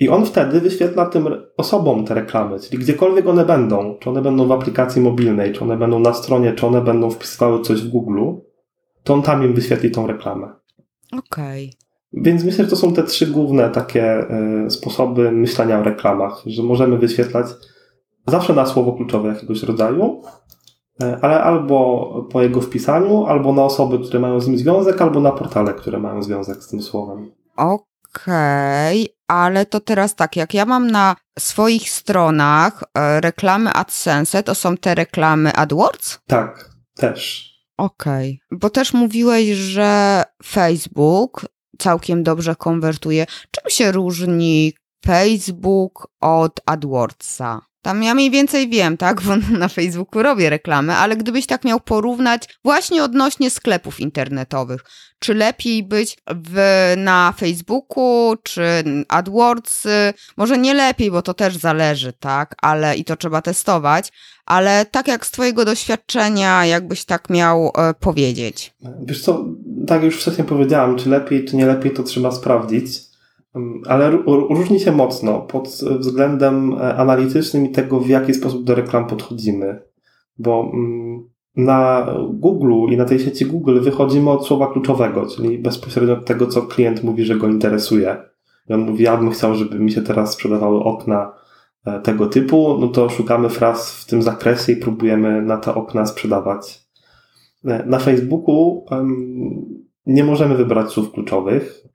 I on wtedy wyświetla tym osobom te reklamy, czyli gdziekolwiek one będą, czy one będą w aplikacji mobilnej, czy one będą na stronie, czy one będą wpisywały coś w Google, to on tam im wyświetli tą reklamę. Okej. Okay. Więc myślę, że to są te trzy główne takie y, sposoby myślenia o reklamach, że możemy wyświetlać zawsze na słowo kluczowe jakiegoś rodzaju, y, ale albo po jego wpisaniu, albo na osoby, które mają z nim związek, albo na portale, które mają związek z tym słowem. Okej. Okej, okay, ale to teraz tak, jak ja mam na swoich stronach e, reklamy AdSense, to są te reklamy AdWords? Tak, też. Okej, okay. bo też mówiłeś, że Facebook całkiem dobrze konwertuje. Czym się różni Facebook od AdWordsa? Tam ja mniej więcej wiem, tak, bo na Facebooku robię reklamy, ale gdybyś tak miał porównać właśnie odnośnie sklepów internetowych, czy lepiej być w, na Facebooku, czy AdWords, może nie lepiej, bo to też zależy, tak, ale i to trzeba testować, ale tak jak z twojego doświadczenia, jakbyś tak miał e, powiedzieć? Wiesz co, tak już wcześniej powiedziałam, czy lepiej, czy nie lepiej, to trzeba sprawdzić. Ale różni się mocno pod względem e, analitycznym i tego, w jaki sposób do reklam podchodzimy. Bo mm, na Google i na tej sieci Google wychodzimy od słowa kluczowego, czyli bezpośrednio od tego, co klient mówi, że go interesuje. I on mówi, ja bym chciał, żeby mi się teraz sprzedawały okna e, tego typu, no to szukamy fraz w tym zakresie i próbujemy na te okna sprzedawać. E, na Facebooku nie możemy wybrać słów kluczowych,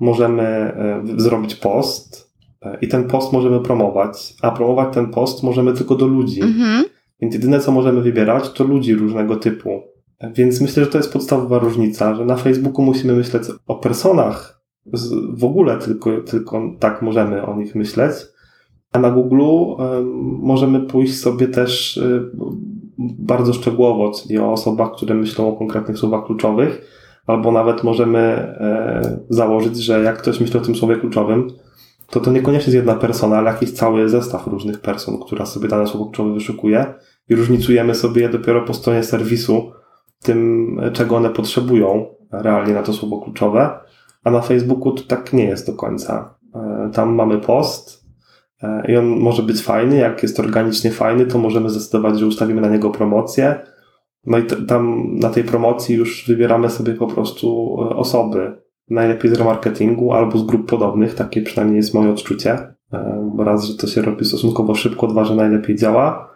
możemy e, zrobić post e, i ten post możemy promować, a promować ten post możemy tylko do ludzi. Mhm. Więc jedyne, co możemy wybierać, to ludzi różnego typu. Więc myślę, że to jest podstawowa różnica, że na Facebooku musimy myśleć o personach, w ogóle tylko, tylko tak możemy o nich myśleć, a na Google możemy pójść sobie też e, bardzo szczegółowo, czyli o osobach, które myślą o konkretnych słowach kluczowych albo nawet możemy e, założyć, że jak ktoś myśli o tym słowie kluczowym, to to niekoniecznie jest jedna persona, ale jakiś cały zestaw różnych person, która sobie dane słowo kluczowe wyszukuje i różnicujemy sobie je dopiero po stronie serwisu tym, czego one potrzebują realnie na to słowo kluczowe, a na Facebooku to tak nie jest do końca. E, tam mamy post e, i on może być fajny, jak jest organicznie fajny, to możemy zdecydować, że ustawimy na niego promocję, no i tam na tej promocji już wybieramy sobie po prostu e, osoby. Najlepiej z remarketingu albo z grup podobnych, takie przynajmniej jest moje odczucie. E, raz, że to się robi stosunkowo szybko, dwa, że najlepiej działa.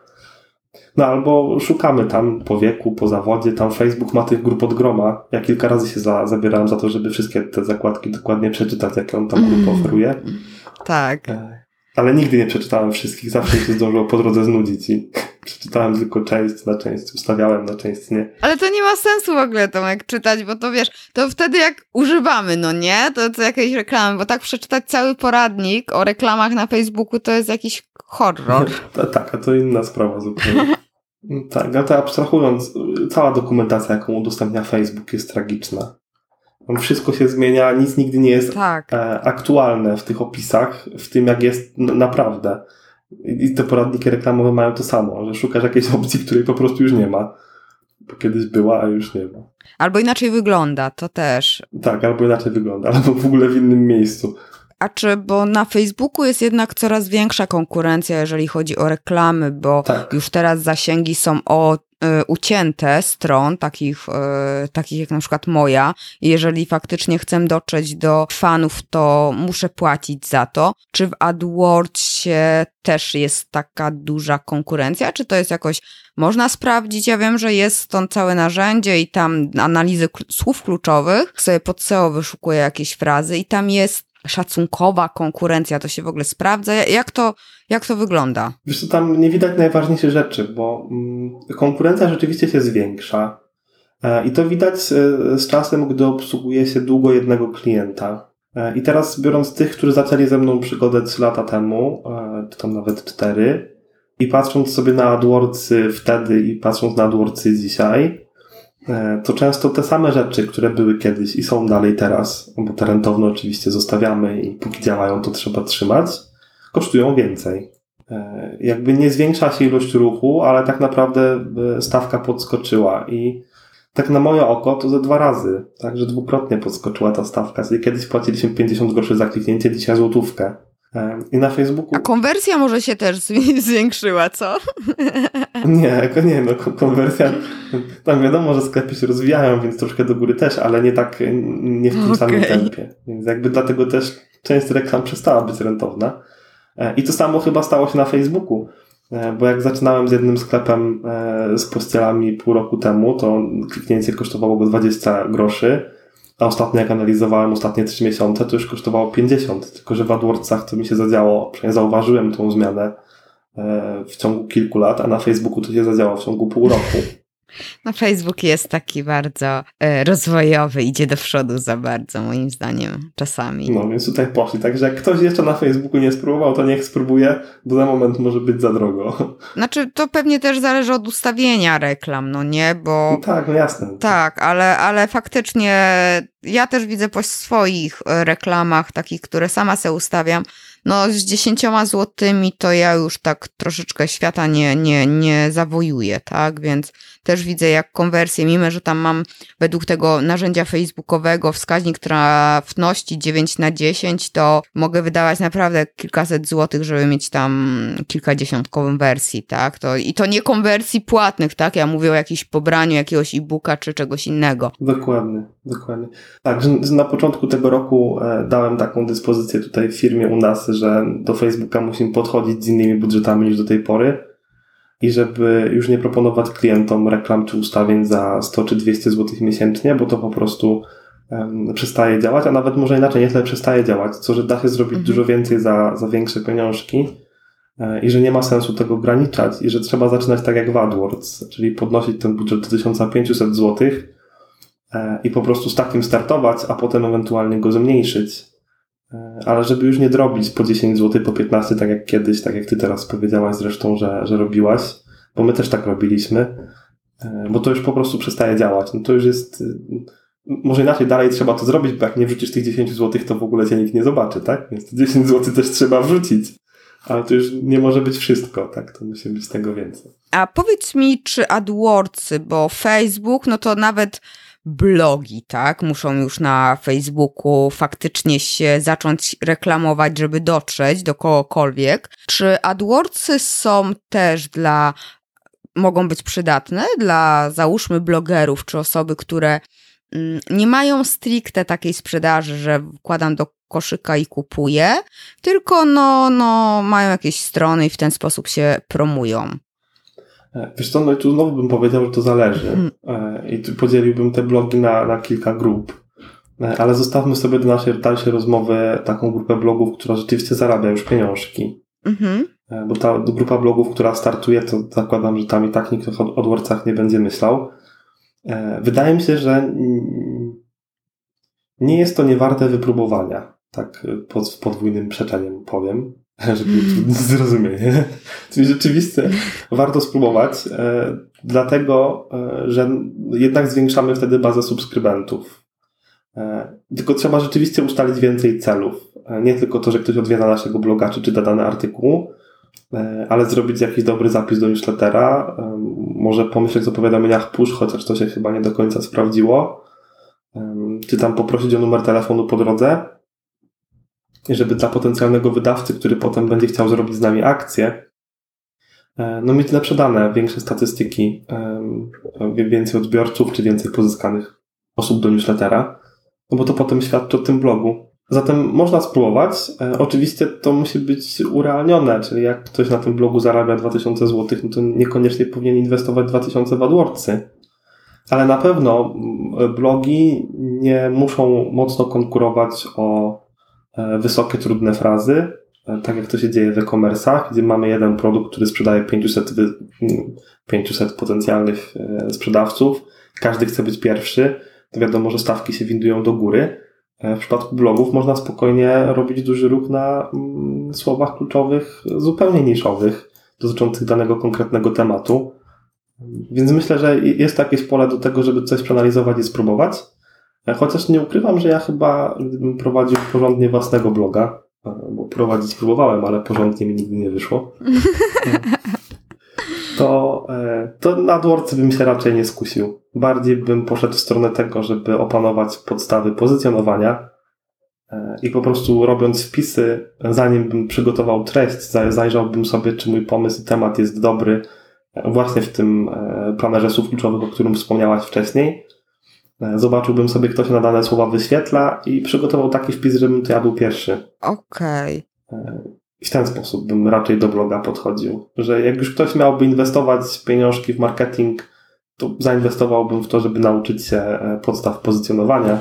No albo szukamy tam po wieku, po zawodzie, tam Facebook ma tych grup od groma. Ja kilka razy się za, zabierałem za to, żeby wszystkie te zakładki dokładnie przeczytać, jakie on tam grupy oferuje. Tak. E, ale nigdy nie przeczytałem wszystkich, zawsze się zdążyło po drodze znudzić i przeczytałem tylko część na część, ustawiałem na część nie. Ale to nie ma sensu w ogóle Tomek czytać, bo to wiesz, to wtedy jak używamy, no nie, to, to jakieś reklamy, bo tak przeczytać cały poradnik o reklamach na Facebooku to jest jakiś horror. tak, a to inna sprawa zupełnie. tak, ale to abstrahując, cała dokumentacja, jaką udostępnia Facebook jest tragiczna. Wszystko się zmienia, nic nigdy nie jest tak. E, aktualne w tych opisach, w tym jak jest naprawdę. I te poradniki reklamowe mają to samo, że szukasz jakiejś opcji, której po prostu już nie ma. Bo kiedyś była, a już nie ma. Albo inaczej wygląda, to też. Tak, albo inaczej wygląda, albo w ogóle w innym miejscu. A czy, bo na Facebooku jest jednak coraz większa konkurencja, jeżeli chodzi o reklamy, bo tak. już teraz zasięgi są o ucięte stron, takich, y, takich jak na przykład moja. Jeżeli faktycznie chcę dotrzeć do fanów, to muszę płacić za to. Czy w AdWordsie też jest taka duża konkurencja? Czy to jest jakoś, można sprawdzić? Ja wiem, że jest stąd całe narzędzie i tam analizy słów kluczowych. Sobie pod SEO wyszukuję jakieś frazy i tam jest szacunkowa konkurencja, to się w ogóle sprawdza? Jak to, jak to wygląda? Wiesz co, tam nie widać najważniejszych rzeczy, bo mm, konkurencja rzeczywiście się zwiększa e, i to widać e, z czasem, gdy obsługuje się długo jednego klienta. E, I teraz biorąc tych, którzy zaczęli ze mną przygodę 3 lata temu, czy tam nawet 4, i patrząc sobie na AdWordsy wtedy i patrząc na AdWordsy dzisiaj, to często te same rzeczy, które były kiedyś i są dalej teraz, bo te rentowne oczywiście zostawiamy i póki działają, to trzeba trzymać, kosztują więcej. E, jakby nie zwiększa się ilość ruchu, ale tak naprawdę e, stawka podskoczyła i tak na moje oko to ze dwa razy, także dwukrotnie podskoczyła ta stawka. Czyli kiedyś płaciliśmy 50 groszy za kliknięcie, dzisiaj złotówkę. I na Facebooku. A konwersja może się też zwiększyła, co? Nie, nie, no konwersja. Tam wiadomo, że sklepy się rozwijają, więc troszkę do góry też, ale nie tak, nie w tym okay. samym tempie. Więc jakby dlatego też część reklam przestała być rentowna. E, I to samo chyba stało się na Facebooku. E, bo jak zaczynałem z jednym sklepem e, z pościelami pół roku temu, to kliknięcie kosztowało go 20 groszy A ostatnio jak analizowałem ostatnie 3 miesiące, to już kosztowało 50, tylko że w AdWordsach to mi się zadziało, przynajmniej zauważyłem tą zmianę w ciągu kilku lat, a na Facebooku to się zadziało w ciągu pół roku. No Facebook jest taki bardzo e, rozwojowy, idzie do przodu za bardzo, moim zdaniem, czasami. No, więc tutaj poszli. Także jak ktoś jeszcze na Facebooku nie spróbował, to niech spróbuje, bo za moment może być za drogo. Znaczy, to pewnie też zależy od ustawienia reklam, no nie, bo... No tak, no jasne. Tak, ale, ale faktycznie ja też widzę po swoich e, reklamach, takich, które sama sobie ustawiam, no z dziesięcioma złotymi to ja już tak troszeczkę świata nie, nie, nie zawojuję, tak? Więc też widzę jak konwersję, mimo że tam mam według tego narzędzia facebookowego wskaźnik trafności 9 na 10, to mogę wydawać naprawdę kilkaset złotych, żeby mieć tam kilkadziesiąt konwersji, tak? To, I to nie konwersji płatnych, tak? Ja mówię o jakimś pobraniu jakiegoś e-booka czy czegoś innego. Dokładnie, dokładnie. Tak, że na początku tego roku e, dałem taką dyspozycję tutaj w firmie u nas, że do Facebooka musimy podchodzić z innymi budżetami niż do tej pory i żeby już nie proponować klientom reklam czy ustawień za 100 czy 200 zł miesięcznie, bo to po prostu um, przestaje działać, a nawet może inaczej, nie tyle przestaje działać, co że da się zrobić mhm. dużo więcej za, za większe pieniążki e, i że nie ma sensu tego ograniczać i że trzeba zaczynać tak jak w AdWords, czyli podnosić ten budżet do 1500 zł e, i po prostu z takim startować, a potem ewentualnie go zmniejszyć. E, ale żeby już nie drobić po 10 zł, po 15, tak jak kiedyś, tak jak ty teraz powiedziałaś zresztą, że, że robiłaś, bo my też tak robiliśmy, e, bo to już po prostu przestaje działać. No to już jest, y, może inaczej dalej trzeba to zrobić, bo jak nie wrzucisz tych 10 zł, to w ogóle cię nikt nie zobaczy, tak? Więc te 10 zł też trzeba wrzucić. Ale to już nie może być wszystko, tak? To musi być tego więcej. A powiedz mi, czy AdWordsy, bo Facebook, no to nawet blogi, tak? Muszą już na Facebooku faktycznie się zacząć reklamować, żeby dotrzeć do kogokolwiek. Czy AdWordsy są też dla, mogą być przydatne dla, załóżmy, blogerów czy osoby, które mm, nie mają stricte takiej sprzedaży, że wkładam do koszyka i kupuję, tylko no, no, mają jakieś strony i w ten sposób się promują. E, wiesz co, no i tu znowu bym powiedział, że to zależy. Hmm. E, I tu podzieliłbym te blogi na, na kilka grup. E, ale zostawmy sobie do naszej dalszej rozmowy taką grupę blogów, która rzeczywiście zarabia już pieniążki. Mhm. Bo ta grupa blogów, która startuje, to zakładam, że tam i tak nikt o AdWordsach nie będzie myślał. Wydaje mi się, że nie jest to niewarte wypróbowania. Tak pod podwójnym przeczeniem powiem. żeby zrozumienie. Czyli rzeczywiście warto spróbować, e, dlatego, e, że jednak zwiększamy wtedy bazę subskrybentów. E, tylko trzeba rzeczywiście ustalić więcej celów. Nie tylko to, że ktoś odwiedza naszego bloga czy czyta dany artykuł, ale zrobić jakiś dobry zapis do newslettera, może pomyśleć o powiadomieniach push, chociaż to się chyba nie do końca sprawdziło, czy tam poprosić o numer telefonu po drodze, żeby dla potencjalnego wydawcy, który potem będzie chciał zrobić z nami akcję, e, no mieć lepsze dane, większe statystyki, więcej odbiorców, czy więcej pozyskanych osób do newslettera, no bo to potem świadczy o tym blogu. Zatem można spróbować. E, oczywiście to musi być urealnione, czyli jak ktoś na tym blogu zarabia 2000 zł, no to niekoniecznie powinien inwestować 2000 w AdWordsy. Ale na pewno blogi nie muszą mocno konkurować o wysokie, trudne frazy, e, tak jak to się dzieje w e-commerce'ach, gdzie mamy jeden produkt, który sprzedaje 500, 500 potencjalnych e, sprzedawców, każdy chce być pierwszy, to wiadomo, że stawki się windują do góry. W przypadku blogów można spokojnie robić duży ruch na słowach kluczowych, zupełnie niszowych, dotyczących danego konkretnego tematu. Więc myślę, że jest jakieś pole do tego, żeby coś przeanalizować i spróbować. Chociaż nie ukrywam, że ja chyba, gdybym prowadził porządnie własnego bloga, bo prowadzić próbowałem, ale porządnie mi nigdy nie wyszło, to, e, to na AdWords bym się raczej nie skusił. Bardziej bym poszedł w stronę tego, żeby opanować podstawy pozycjonowania e, i po prostu robiąc wpisy, zanim bym przygotował treść, zajrzałbym sobie, czy mój pomysł i temat jest dobry e, właśnie w tym planerze słów kluczowych, o którym wspomniałaś wcześniej, E, zobaczyłbym sobie, kto się na dane słowa wyświetla i przygotował taki wpis, żebym to ja był pierwszy. Okej. Okay. I w ten sposób bym raczej do bloga podchodził. Że jak już ktoś miałby inwestować pieniążki w marketing, to zainwestowałbym w to, żeby nauczyć się e, podstaw pozycjonowania,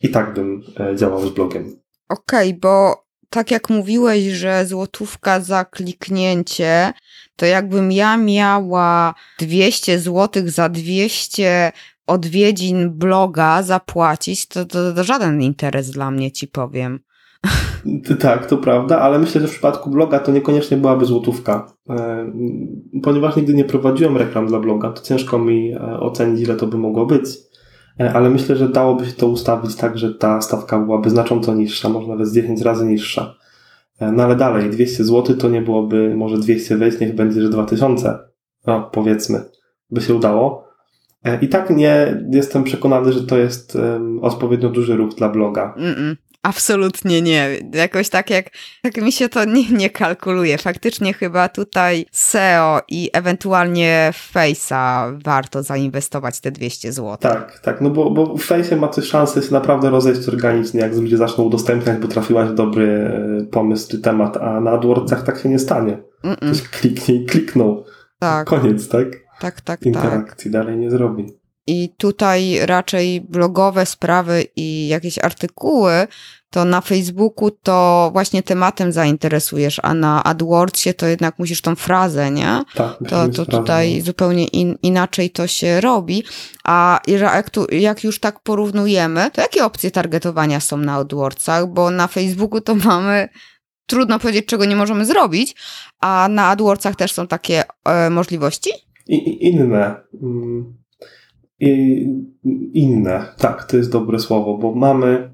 I tak bym działał z blogiem. Okej, okay, bo tak jak mówiłeś, że złotówka za kliknięcie, to jakbym ja miała 200 złotych za 200 odwiedzin bloga zapłacić, to, to, to żaden interes dla mnie, ci powiem. Tak, to prawda, ale myślę, że w przypadku bloga to niekoniecznie byłaby złotówka. E, ponieważ nigdy nie prowadziłem reklam dla bloga, to ciężko mi e, ocenić, ile to by mogło być. E, ale myślę, że dałoby się to ustawić tak, że ta stawka byłaby znacząco niższa, może nawet z 10 razy niższa. No ale dalej, 200 zł to nie byłoby może 200 wejść, niech będzie, że 2000. No, powiedzmy, by się udało. I tak nie jestem przekonany, że to jest um, odpowiednio duży ruch dla bloga. Mm -mm. Absolutnie nie. Jakoś tak jak, tak mi się to nie, nie kalkuluje. Faktycznie chyba tutaj SEO i ewentualnie w Face'a warto zainwestować te 200 zł. Tak, tak, no bo, bo w Face'ie ma coś szansę się naprawdę rozejść organicznie, jak ludzie zaczną udostępniać, bo trafiłaś dobry e, pomysł czy temat, a na AdWordsach tak się nie stanie. Mm -mm. Ktoś kliknie i kliknął. Tak. Koniec, tak? Tak, tak, Interakcji tak. dalej nie zrobi. I tutaj raczej blogowe sprawy i jakieś artykuły, to na Facebooku to właśnie tematem zainteresujesz, a na AdWordsie to jednak musisz tą frazę, nie? Tak, to, to tutaj no. zupełnie in, inaczej to się robi. A jak, tu, jak już tak porównujemy, to jakie opcje targetowania są na AdWordsach? Bo na Facebooku to mamy trudno powiedzieć, czego nie możemy zrobić, a na AdWordsach też są takie e, możliwości? I, inne. Mm inne. Tak, to jest dobre słowo, bo mamy.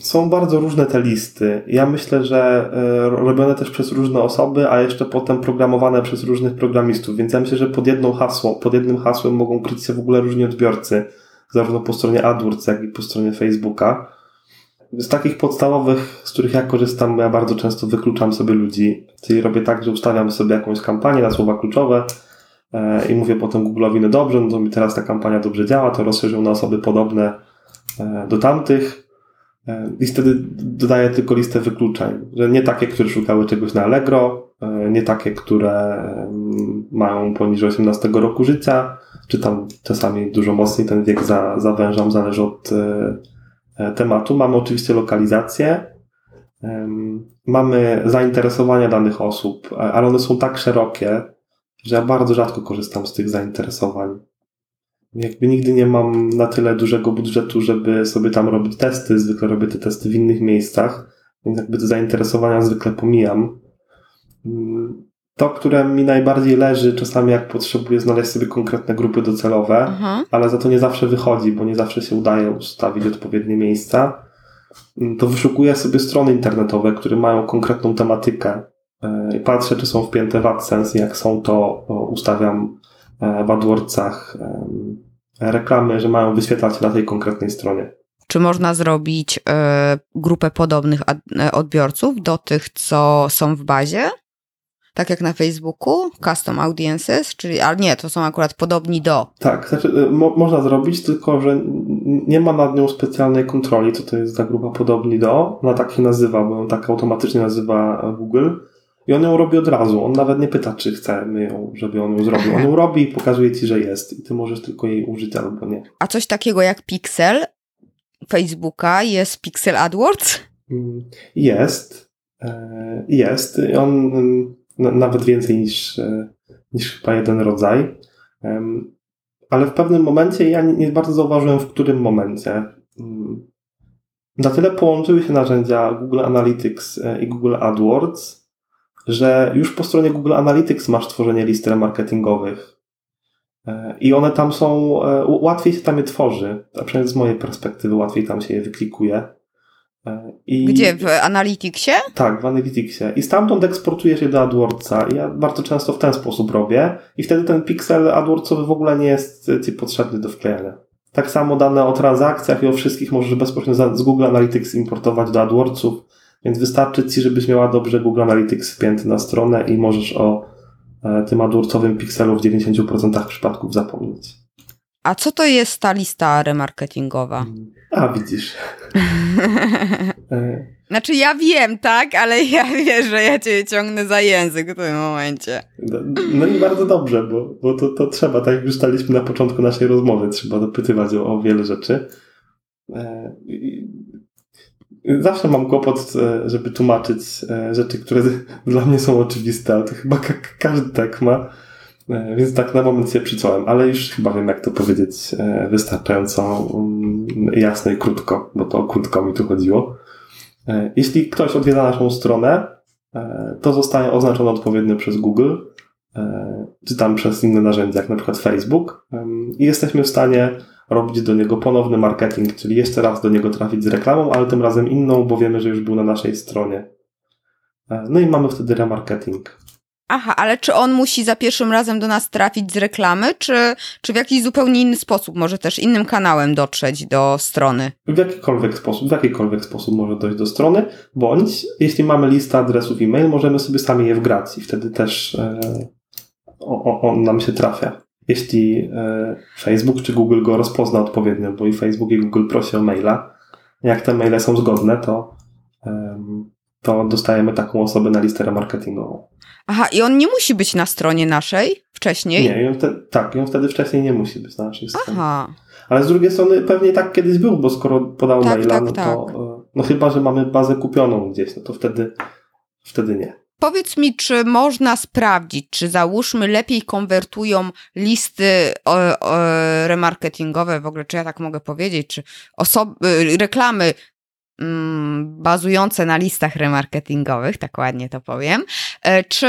Są bardzo różne te listy. Ja myślę, że e, robione też przez różne osoby, a jeszcze potem programowane przez różnych programistów, więc ja myślę, że pod, jedną hasło, pod jednym hasłem mogą kryć się w ogóle różni odbiorcy, zarówno po stronie AdWords, jak i po stronie Facebooka. Z takich podstawowych, z których ja korzystam, ja bardzo często wykluczam sobie ludzi, czyli robię tak, że ustawiam sobie jakąś kampanię na słowa kluczowe, i mówię potem Google'owi, no dobrze, no to mi teraz ta kampania dobrze działa, to rozszerzył na osoby podobne e, do tamtych e, i wtedy dodaję tylko listę wykluczeń, że nie takie, które szukały czegoś na Allegro, nie takie, które mają poniżej 18 roku życia, czy tam czasami dużo mocniej ten wiek za, zawężam, zależy od tematu. Mamy oczywiście lokalizację, mamy zainteresowania danych osób, ale one są tak szerokie, że ja bardzo rzadko korzystam z tych zainteresowań. Jakby nigdy nie mam na tyle dużego budżetu, żeby sobie tam robić testy. Zwykle robię te testy w innych miejscach, więc jakby te zainteresowania zwykle pomijam. To, które mi najbardziej leży, czasami jak potrzebuję znaleźć sobie konkretne grupy docelowe, mhm. ale za to nie zawsze wychodzi, bo nie zawsze się udaje ustawić odpowiednie miejsca, to wyszukuję sobie strony internetowe, które mają konkretną tematykę i patrzę, czy są wpięte w AdSense. Jak są, to ustawiam e, w AdWordsach reklamy, że mają wyświetlać się na tej konkretnej stronie. Czy można zrobić e, grupę podobnych odbiorców do tych, co są w bazie? Tak jak na Facebooku, custom audiences, czyli, ale nie, to są akurat podobni do. Tak, znaczy, mo można zrobić, tylko że nie ma nad nią specjalnej kontroli, co to jest za grupa podobni do. Ona tak się nazywa, bo ją tak automatycznie nazywa Google. I on ją robi od razu. On nawet nie pyta, czy chcemy ją, żeby on ją zrobił. On ją robi i pokazuje ci, że jest. I ty możesz tylko jej użyć albo nie. A coś takiego jak Pixel Facebooka jest Pixel AdWords? Mm, jest. E, jest. On nawet więcej niż, e, niż chyba jeden rodzaj. Ale w pewnym momencie ja nie bardzo zauważyłem, w którym momencie. Mm, na tyle połączyły się narzędzia Google Analytics e, i Google AdWords, że już po stronie Google Analytics masz tworzenie list marketingowych. E, I one tam są, e, łatwiej się tam je tworzy, a przynajmniej z mojej perspektywy łatwiej tam się je wyklikuje. E, I, Gdzie? W Analyticsie? Tak, w Analyticsie. I stamtąd eksportujesz je do AdWordsa. Ja bardzo często w ten sposób robię. I wtedy ten pixel AdWordsowy w ogóle nie jest Ci potrzebny do wklejania. Tak samo dane o transakcjach i o wszystkich możesz bezpośrednio z Google Analytics importować do AdWordsów więc wystarczy Ci, żebyś miała dobrze Google Analytics wpięty na stronę i możesz o e, tym adworcowym pikselu w 90% przypadków zapomnieć. A co to jest ta lista remarketingowa? A, widzisz. E. znaczy ja wiem, tak, ale ja wiesz, że ja cię ciągnę za język w tym momencie. No, no i bardzo dobrze, bo, bo to, to trzeba, tak jak już staliśmy na początku naszej rozmowy, trzeba dopytywać o, o wiele rzeczy. E, zawsze mam kłopot, e, żeby tłumaczyć rzeczy, które dla mnie są oczywiste, ale to chyba każdy tak ma. Więc tak na moment się przyciąłem, ale już chyba wiem, jak to powiedzieć wystarczająco mm, jasno i krótko, bo to krótko mi tu chodziło. Jeśli ktoś odwiedza naszą stronę, to zostaje oznaczone odpowiednio przez Google E, czy tam przez inne narzędzia, jak na przykład Facebook i jesteśmy w stanie robić do niego ponowny marketing, czyli jeszcze raz do niego trafić z reklamą, ale tym razem inną, bo wiemy, że już był na naszej stronie. E, no i mamy wtedy remarketing. Aha, ale czy on musi za pierwszym razem do nas trafić z reklamy, czy, czy w jakiś zupełnie inny sposób, może też innym kanałem dotrzeć do strony? W jakikolwiek sposób, w jakikolwiek sposób może dojść do strony, bądź jeśli mamy listę adresów e-mail, możemy sobie sami je wgrać i wtedy też e, on nam się trafia. Jeśli e, Facebook czy Google go rozpozna odpowiednio, bo i Facebook i Google prosi o maila, jak te maile są zgodne, to, to dostajemy taką osobę na listę remarketingową. Aha, i on nie musi być na stronie naszej wcześniej? Nie, te, tak, ją wtedy wcześniej nie musi być na naszej stronie. Aha. Ale z drugiej strony pewnie tak kiedyś był, bo skoro podał tak, maila, tak, no to tak. E, no chyba, że mamy bazę kupioną gdzieś, no to wtedy, wtedy nie. Powiedz mi, czy można sprawdzić, czy załóżmy lepiej konwertują listy remarketingowe, w ogóle, czy ja tak mogę powiedzieć, czy osoby, reklamy mm, bazujące na listach remarketingowych, tak ładnie to powiem, e, czy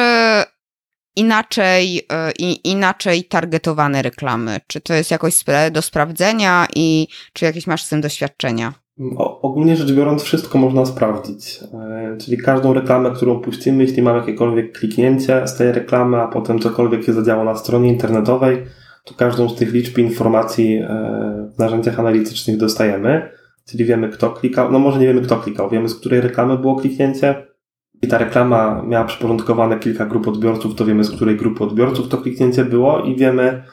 inaczej, e, inaczej targetowane reklamy? Czy to jest jakoś do sprawdzenia i czy jakieś masz z tym doświadczenia? O, ogólnie rzecz biorąc, wszystko można sprawdzić. E, czyli każdą reklamę, którą puścimy, jeśli mamy jakiekolwiek kliknięcie z tej reklamy, a potem cokolwiek się zadziało na stronie internetowej, to każdą z tych liczb informacji e, w narzędziach analitycznych dostajemy. Czyli wiemy, kto klikał. No może nie wiemy, kto klikał. Wiemy, z której reklamy było kliknięcie. I ta reklama miała przyporządkowane kilka grup odbiorców, to wiemy, z której grupy odbiorców to kliknięcie było i wiemy,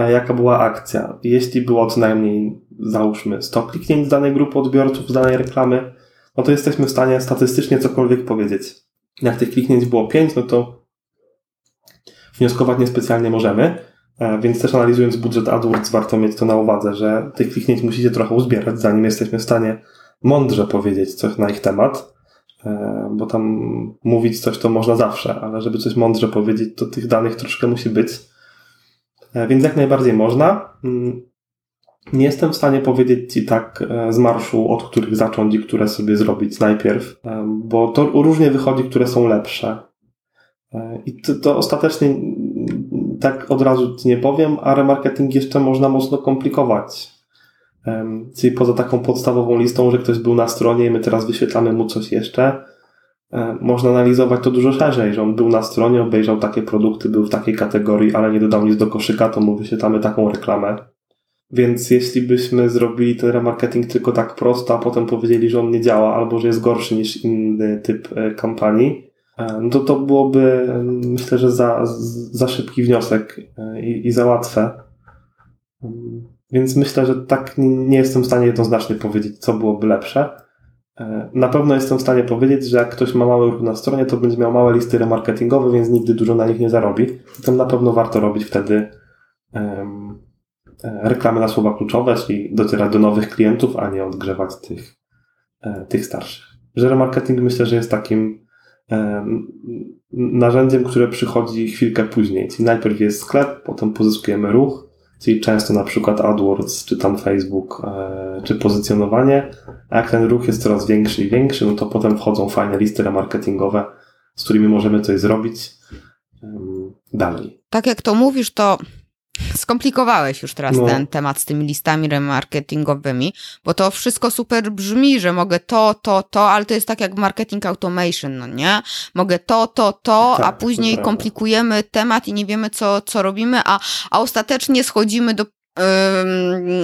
jaka była akcja. Jeśli było co najmniej, załóżmy, 100 kliknięć z danej grupy odbiorców, z danej reklamy, no to jesteśmy w stanie statystycznie cokolwiek powiedzieć. Jak tych kliknięć było 5, no to wnioskować niespecjalnie możemy, e, więc też analizując budżet AdWords warto mieć to na uwadze, że tych kliknięć musicie trochę uzbierać, zanim jesteśmy w stanie mądrze powiedzieć coś na ich temat, e, bo tam mówić coś to można zawsze, ale żeby coś mądrze powiedzieć, to tych danych troszkę musi być. E, więc jak najbardziej można. Mm, nie jestem w stanie powiedzieć Ci tak e, z marszu, od których zacząć i które sobie zrobić najpierw, e, bo to różnie wychodzi, które są lepsze. I to, to ostatecznie mm, tak od razu Ci nie powiem, a remarketing jeszcze można mocno komplikować. Czyli poza taką podstawową listą, że ktoś był na stronie i my teraz wyświetlamy mu coś jeszcze, można analizować to dużo szerzej, że on był na stronie, obejrzał takie produkty, był w takiej kategorii, ale nie dodał nic do koszyka, to mu wyświetlamy taką reklamę. Więc jeśli byśmy zrobili ten remarketing tylko tak prosto, a potem powiedzieli, że on nie działa albo że jest gorszy niż inny typ e, kampanii, e, no to to byłoby myślę, że za, za szybki wniosek i, i za łatwe. Więc myślę, że tak nie jestem w stanie jednoznacznie powiedzieć, co byłoby lepsze. E, na pewno jestem w stanie powiedzieć, że jak ktoś ma mały ruch na stronie, to będzie miał małe listy remarketingowe, więc nigdy dużo na nich nie zarobi. Tam na pewno warto robić wtedy um, reklamy na słowa kluczowe, czyli docierać do nowych klientów, a nie odgrzewać tych, e, tych starszych. Że remarketing myślę, że jest takim um, narzędziem, które przychodzi chwilkę później. Czyli najpierw jest sklep, potem pozyskujemy ruch, Czyli często na przykład AdWords, czy tam Facebook, e, czy pozycjonowanie, a jak ten ruch jest coraz większy i większy, no to potem wchodzą fajne listy remarketingowe, z którymi możemy coś zrobić dalej. Tak jak to mówisz, to Skomplikowałeś już teraz no. ten temat z tymi listami remarketingowymi, bo to wszystko super brzmi, że mogę to, to, to, ale to jest tak jak marketing automation, no nie? Mogę to, to, to, tak, a później komplikujemy temat i nie wiemy, co, co robimy, a, a ostatecznie schodzimy do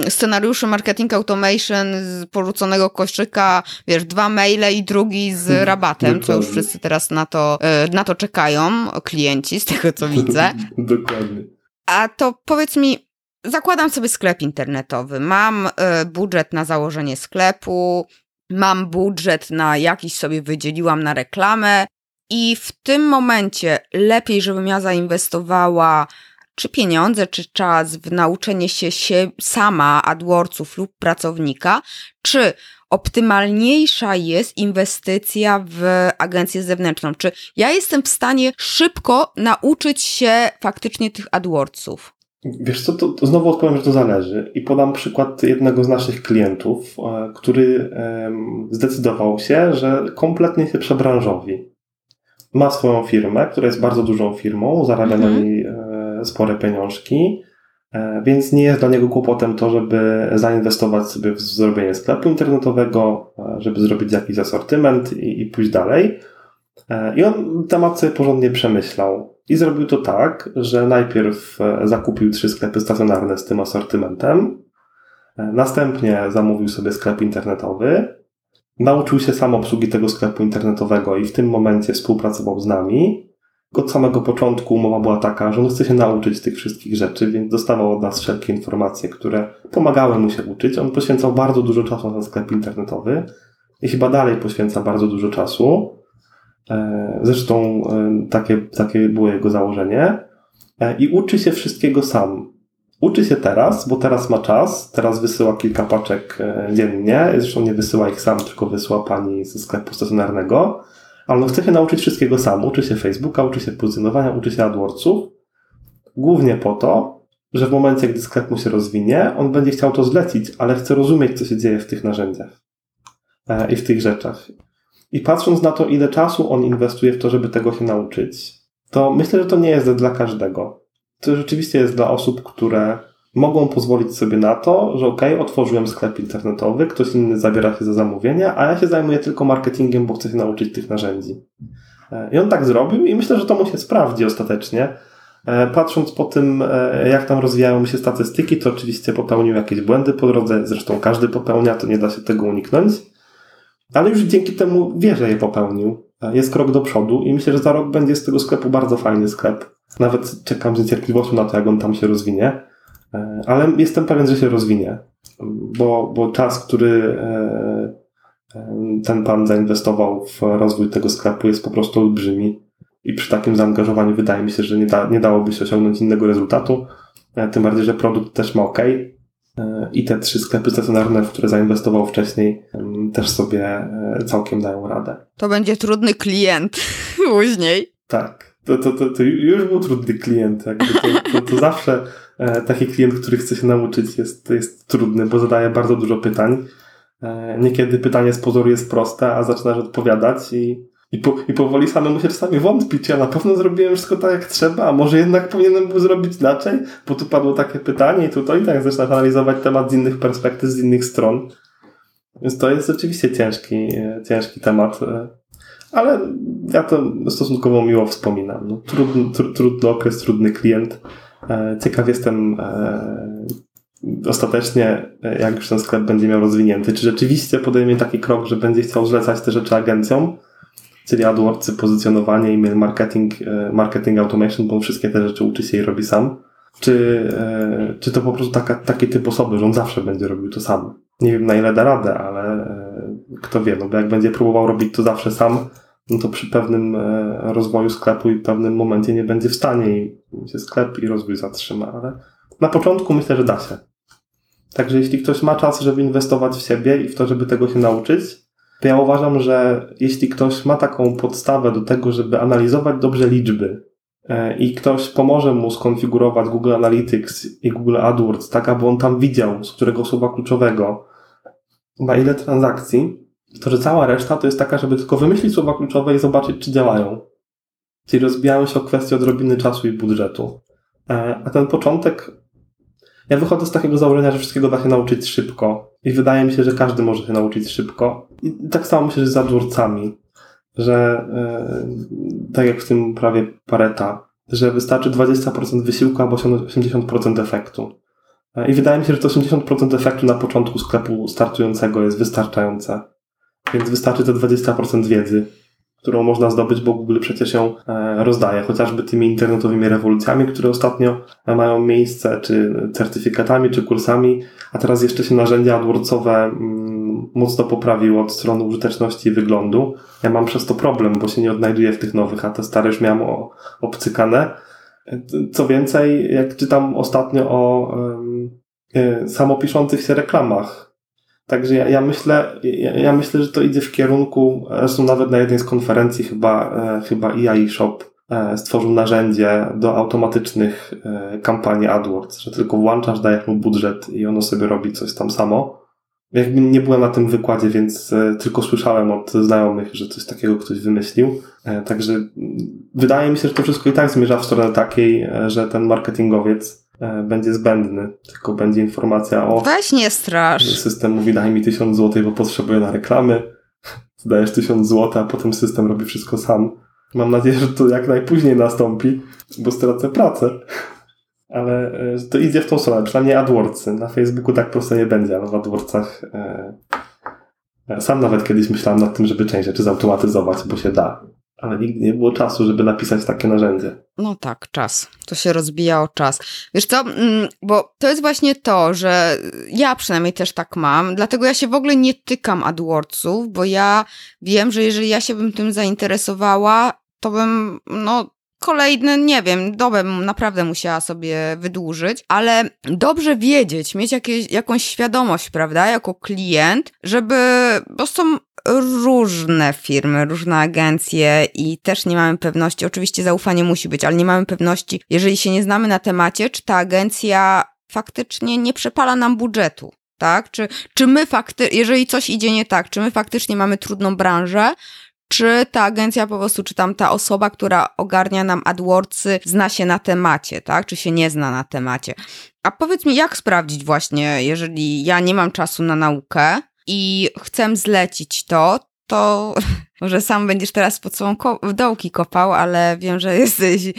scenariuszy marketing automation z porzuconego koszyka, wiesz, dwa maile i drugi z hmm, rabatem, co już wszyscy teraz na to, e, na to czekają, klienci, z tego co widzę. Dokładnie. A to powiedz mi, zakładam sobie sklep internetowy, mam y, budżet na założenie sklepu, mam budżet na jakiś sobie wydzieliłam na reklamę i w tym momencie lepiej, żebym ja zainwestowała czy pieniądze, czy czas w nauczenie się, się sama AdWordsów lub pracownika, czy optymalniejsza jest inwestycja w agencję zewnętrzną? Czy ja jestem w stanie szybko nauczyć się faktycznie tych AdWordsów? Wiesz co, to, to znowu odpowiem, że to zależy i podam przykład jednego z naszych klientów, e, który zdecydował się, że kompletnie się przebranżowi. Ma swoją firmę, która jest bardzo dużą firmą, zarabia mhm. na niej e, spore pieniążki, więc nie jest dla niego kłopotem to, żeby zainwestować sobie w zrobienie sklepu internetowego, żeby zrobić jakiś asortyment i, i pójść dalej. I on temat sobie porządnie przemyślał. I zrobił to tak, że najpierw e, zakupił trzy sklepy stacjonarne z tym asortymentem, e, następnie zamówił sobie sklep internetowy, nauczył się sam obsługi tego sklepu internetowego i w tym momencie współpracował z nami. Od samego początku umowa była taka, że on chce się nauczyć tych wszystkich rzeczy, więc dostawał od nas wszelkie informacje, które pomagały mu się uczyć. On poświęcał bardzo dużo czasu na sklep internetowy i chyba dalej poświęca bardzo dużo czasu. E, zresztą e, takie, takie było jego założenie. E, I uczy się wszystkiego sam. Uczy się teraz, bo teraz ma czas. Teraz wysyła kilka paczek dziennie. Zresztą nie wysyła ich sam, tylko wysyła pani ze sklepu stacjonarnego. Ale on chce się nauczyć wszystkiego sam. Uczy się Facebooka, uczy się pozycjonowania, uczy się AdWordsów. Głównie po to, że w momencie, gdy sklep mu się rozwinie, on będzie chciał to zlecić, ale chce rozumieć, co się dzieje w tych narzędziach i w tych rzeczach. I patrząc na to, ile czasu on inwestuje w to, żeby tego się nauczyć, to myślę, że to nie jest dla każdego. To rzeczywiście jest dla osób, które mogą pozwolić sobie na to, że ok, otworzyłem sklep internetowy, ktoś inny zabiera się za zamówienia, a ja się zajmuję tylko marketingiem, bo chcę się nauczyć tych narzędzi. E, I on tak zrobił i myślę, że to mu się sprawdzi ostatecznie. E, patrząc po tym, e, jak tam rozwijają się statystyki, to oczywiście popełnił jakieś błędy po drodze, zresztą każdy popełnia, to nie da się tego uniknąć. Ale już dzięki temu wie, że je popełnił. Jest krok do przodu i myślę, że za rok będzie z tego sklepu bardzo fajny sklep. Nawet czekam z niecierpliwością na to, jak on tam się rozwinie. E, ale jestem pewien, że się rozwinie, bo, bo czas, który e, e, ten pan zainwestował w rozwój tego sklepu jest po prostu olbrzymi i przy takim zaangażowaniu wydaje mi się, że nie, da, nie dałoby się osiągnąć innego rezultatu. Tym bardziej, że produkt też ma ok, i te trzy sklepy stacjonarne, w które zainwestował wcześniej, też sobie całkiem dają radę. To będzie trudny klient później. Tak. To, to, to, to już był trudny klient. Jakby to, to, to zawsze taki klient, który chce się nauczyć, jest, jest trudny, bo zadaje bardzo dużo pytań. Niekiedy pytanie z pozoru jest proste, a zaczynasz odpowiadać i i, po, I powoli samemu się czasami wątpić, ja na pewno zrobiłem wszystko tak jak trzeba, a może jednak powinienem był zrobić inaczej, bo tu padło takie pytanie i tutaj tak zaczynasz analizować temat z innych perspektyw, z innych stron. Więc to jest rzeczywiście ciężki, e, ciężki temat, e, ale ja to stosunkowo miło wspominam. No, trudny, tr, trudny okres, trudny klient. E, ciekaw jestem ostatecznie, jak już ten sklep będzie miał rozwinięty, czy rzeczywiście podejmie taki krok, że będzie chciał zlecać te rzeczy agencjom, czyli AdWords, pozycjonowanie, email marketing, e, marketing automation, bo on wszystkie te rzeczy uczy się i robi sam. Czy, e, czy to po prostu taka, taki typ osoby, że on zawsze będzie robił to sam? Nie wiem na ile da radę, ale e, kto wie, no bo jak będzie próbował robić to zawsze sam, no to przy pewnym rozwoju sklepu i pewnym momencie nie będzie w stanie i się sklep i rozwój zatrzyma, ale na początku myślę, że da się. Także jeśli ktoś ma czas, żeby inwestować w siebie i w to, żeby tego się nauczyć, to ja uważam, że jeśli ktoś ma taką podstawę do tego, żeby analizować dobrze liczby e, i ktoś pomoże mu skonfigurować Google Analytics i Google AdWords tak, aby on tam widział, z którego słowa kluczowego na ile transakcji, to że cała reszta to jest taka, żeby tylko wymyślić słowa kluczowe i zobaczyć, czy działają. Czyli rozbijają się o kwestię odrobiny czasu i budżetu. E, a ten początek ja wychodzę z takiego założenia, że wszystkiego da się nauczyć szybko. I wydaje mi się, że każdy może się nauczyć szybko. I tak samo myślę, że z adwórcami, że yy, tak jak w tym prawie Pareta, że wystarczy 20% wysiłku albo 80% efektu. E, I wydaje mi się, że to 80% efektu na początku sklepu startującego jest wystarczające. Więc wystarczy te 20% wiedzy którą można zdobyć, bo Google przecież ją e, rozdaje, chociażby tymi internetowymi rewolucjami, które ostatnio mają miejsce, czy certyfikatami, czy kursami, a teraz jeszcze się narzędzia AdWordsowe mm, mocno poprawiły od strony użyteczności i wyglądu. Ja mam przez to problem, bo się nie odnajduję w tych nowych, a te stare już miałem obcykane. Co więcej, jak czytam ostatnio o samopiszących się reklamach. Także ja, ja myślę, ja, ja, myślę, że to idzie w kierunku, zresztą nawet na jednej z konferencji chyba, e, chyba EI Shop e, stworzył narzędzie do automatycznych e, kampanii AdWords, że tylko włączasz, dajesz mu budżet i ono sobie robi coś tam samo. Jakby nie byłem na tym wykładzie, więc e, tylko słyszałem od znajomych, że coś takiego ktoś wymyślił. E, także wydaje mi się, że to wszystko i tak zmierza w stronę takiej, e, że ten marketingowiec będzie zbędny, tylko będzie informacja o... Weź nie strasz. System mówi daj mi tysiąc złotych, bo potrzebuję na reklamy. Zdajesz tysiąc złotych, a potem system robi wszystko sam. Mam nadzieję, że to jak najpóźniej nastąpi, bo stracę pracę ale e, to idzie w tą stronę, przynajmniej AdWordsy. Na Facebooku tak prosto nie będzie, ale w AdWordsach e, e, sam nawet kiedyś myślałem nad tym, żeby część rzeczy zautomatyzować, bo się da. Ale nigdy nie było czasu, żeby napisać takie narzędzie. No tak, czas. To się rozbija o czas. Wiesz co, mm, bo to jest właśnie to, że ja przynajmniej też tak mam, dlatego ja się w ogóle nie tykam AdWordsów, bo ja wiem, że jeżeli ja się bym tym zainteresowała, to bym, no, kolejny, nie wiem, dobę naprawdę musiała sobie wydłużyć, ale dobrze wiedzieć, mieć jakieś, jakąś świadomość, prawda, jako klient, żeby, bo są różne firmy, różne agencje i też nie mamy pewności, oczywiście zaufanie musi być, ale nie mamy pewności, jeżeli się nie znamy na temacie, czy ta agencja faktycznie nie przepala nam budżetu tak? Czy, czy my faktycznie, jeżeli coś idzie nie tak, czy my faktycznie mamy trudną branżę, czy ta agencja po prostu, czy tam ta osoba, która ogarnia nam AdWordsy, zna się na temacie, tak? Czy się nie zna na temacie. A powiedz mi, jak sprawdzić właśnie, jeżeli ja nie mam czasu na naukę i chcę zlecić to, to może sam będziesz teraz pod sobą ko dołki kopał, ale wiem, że jesteś yy,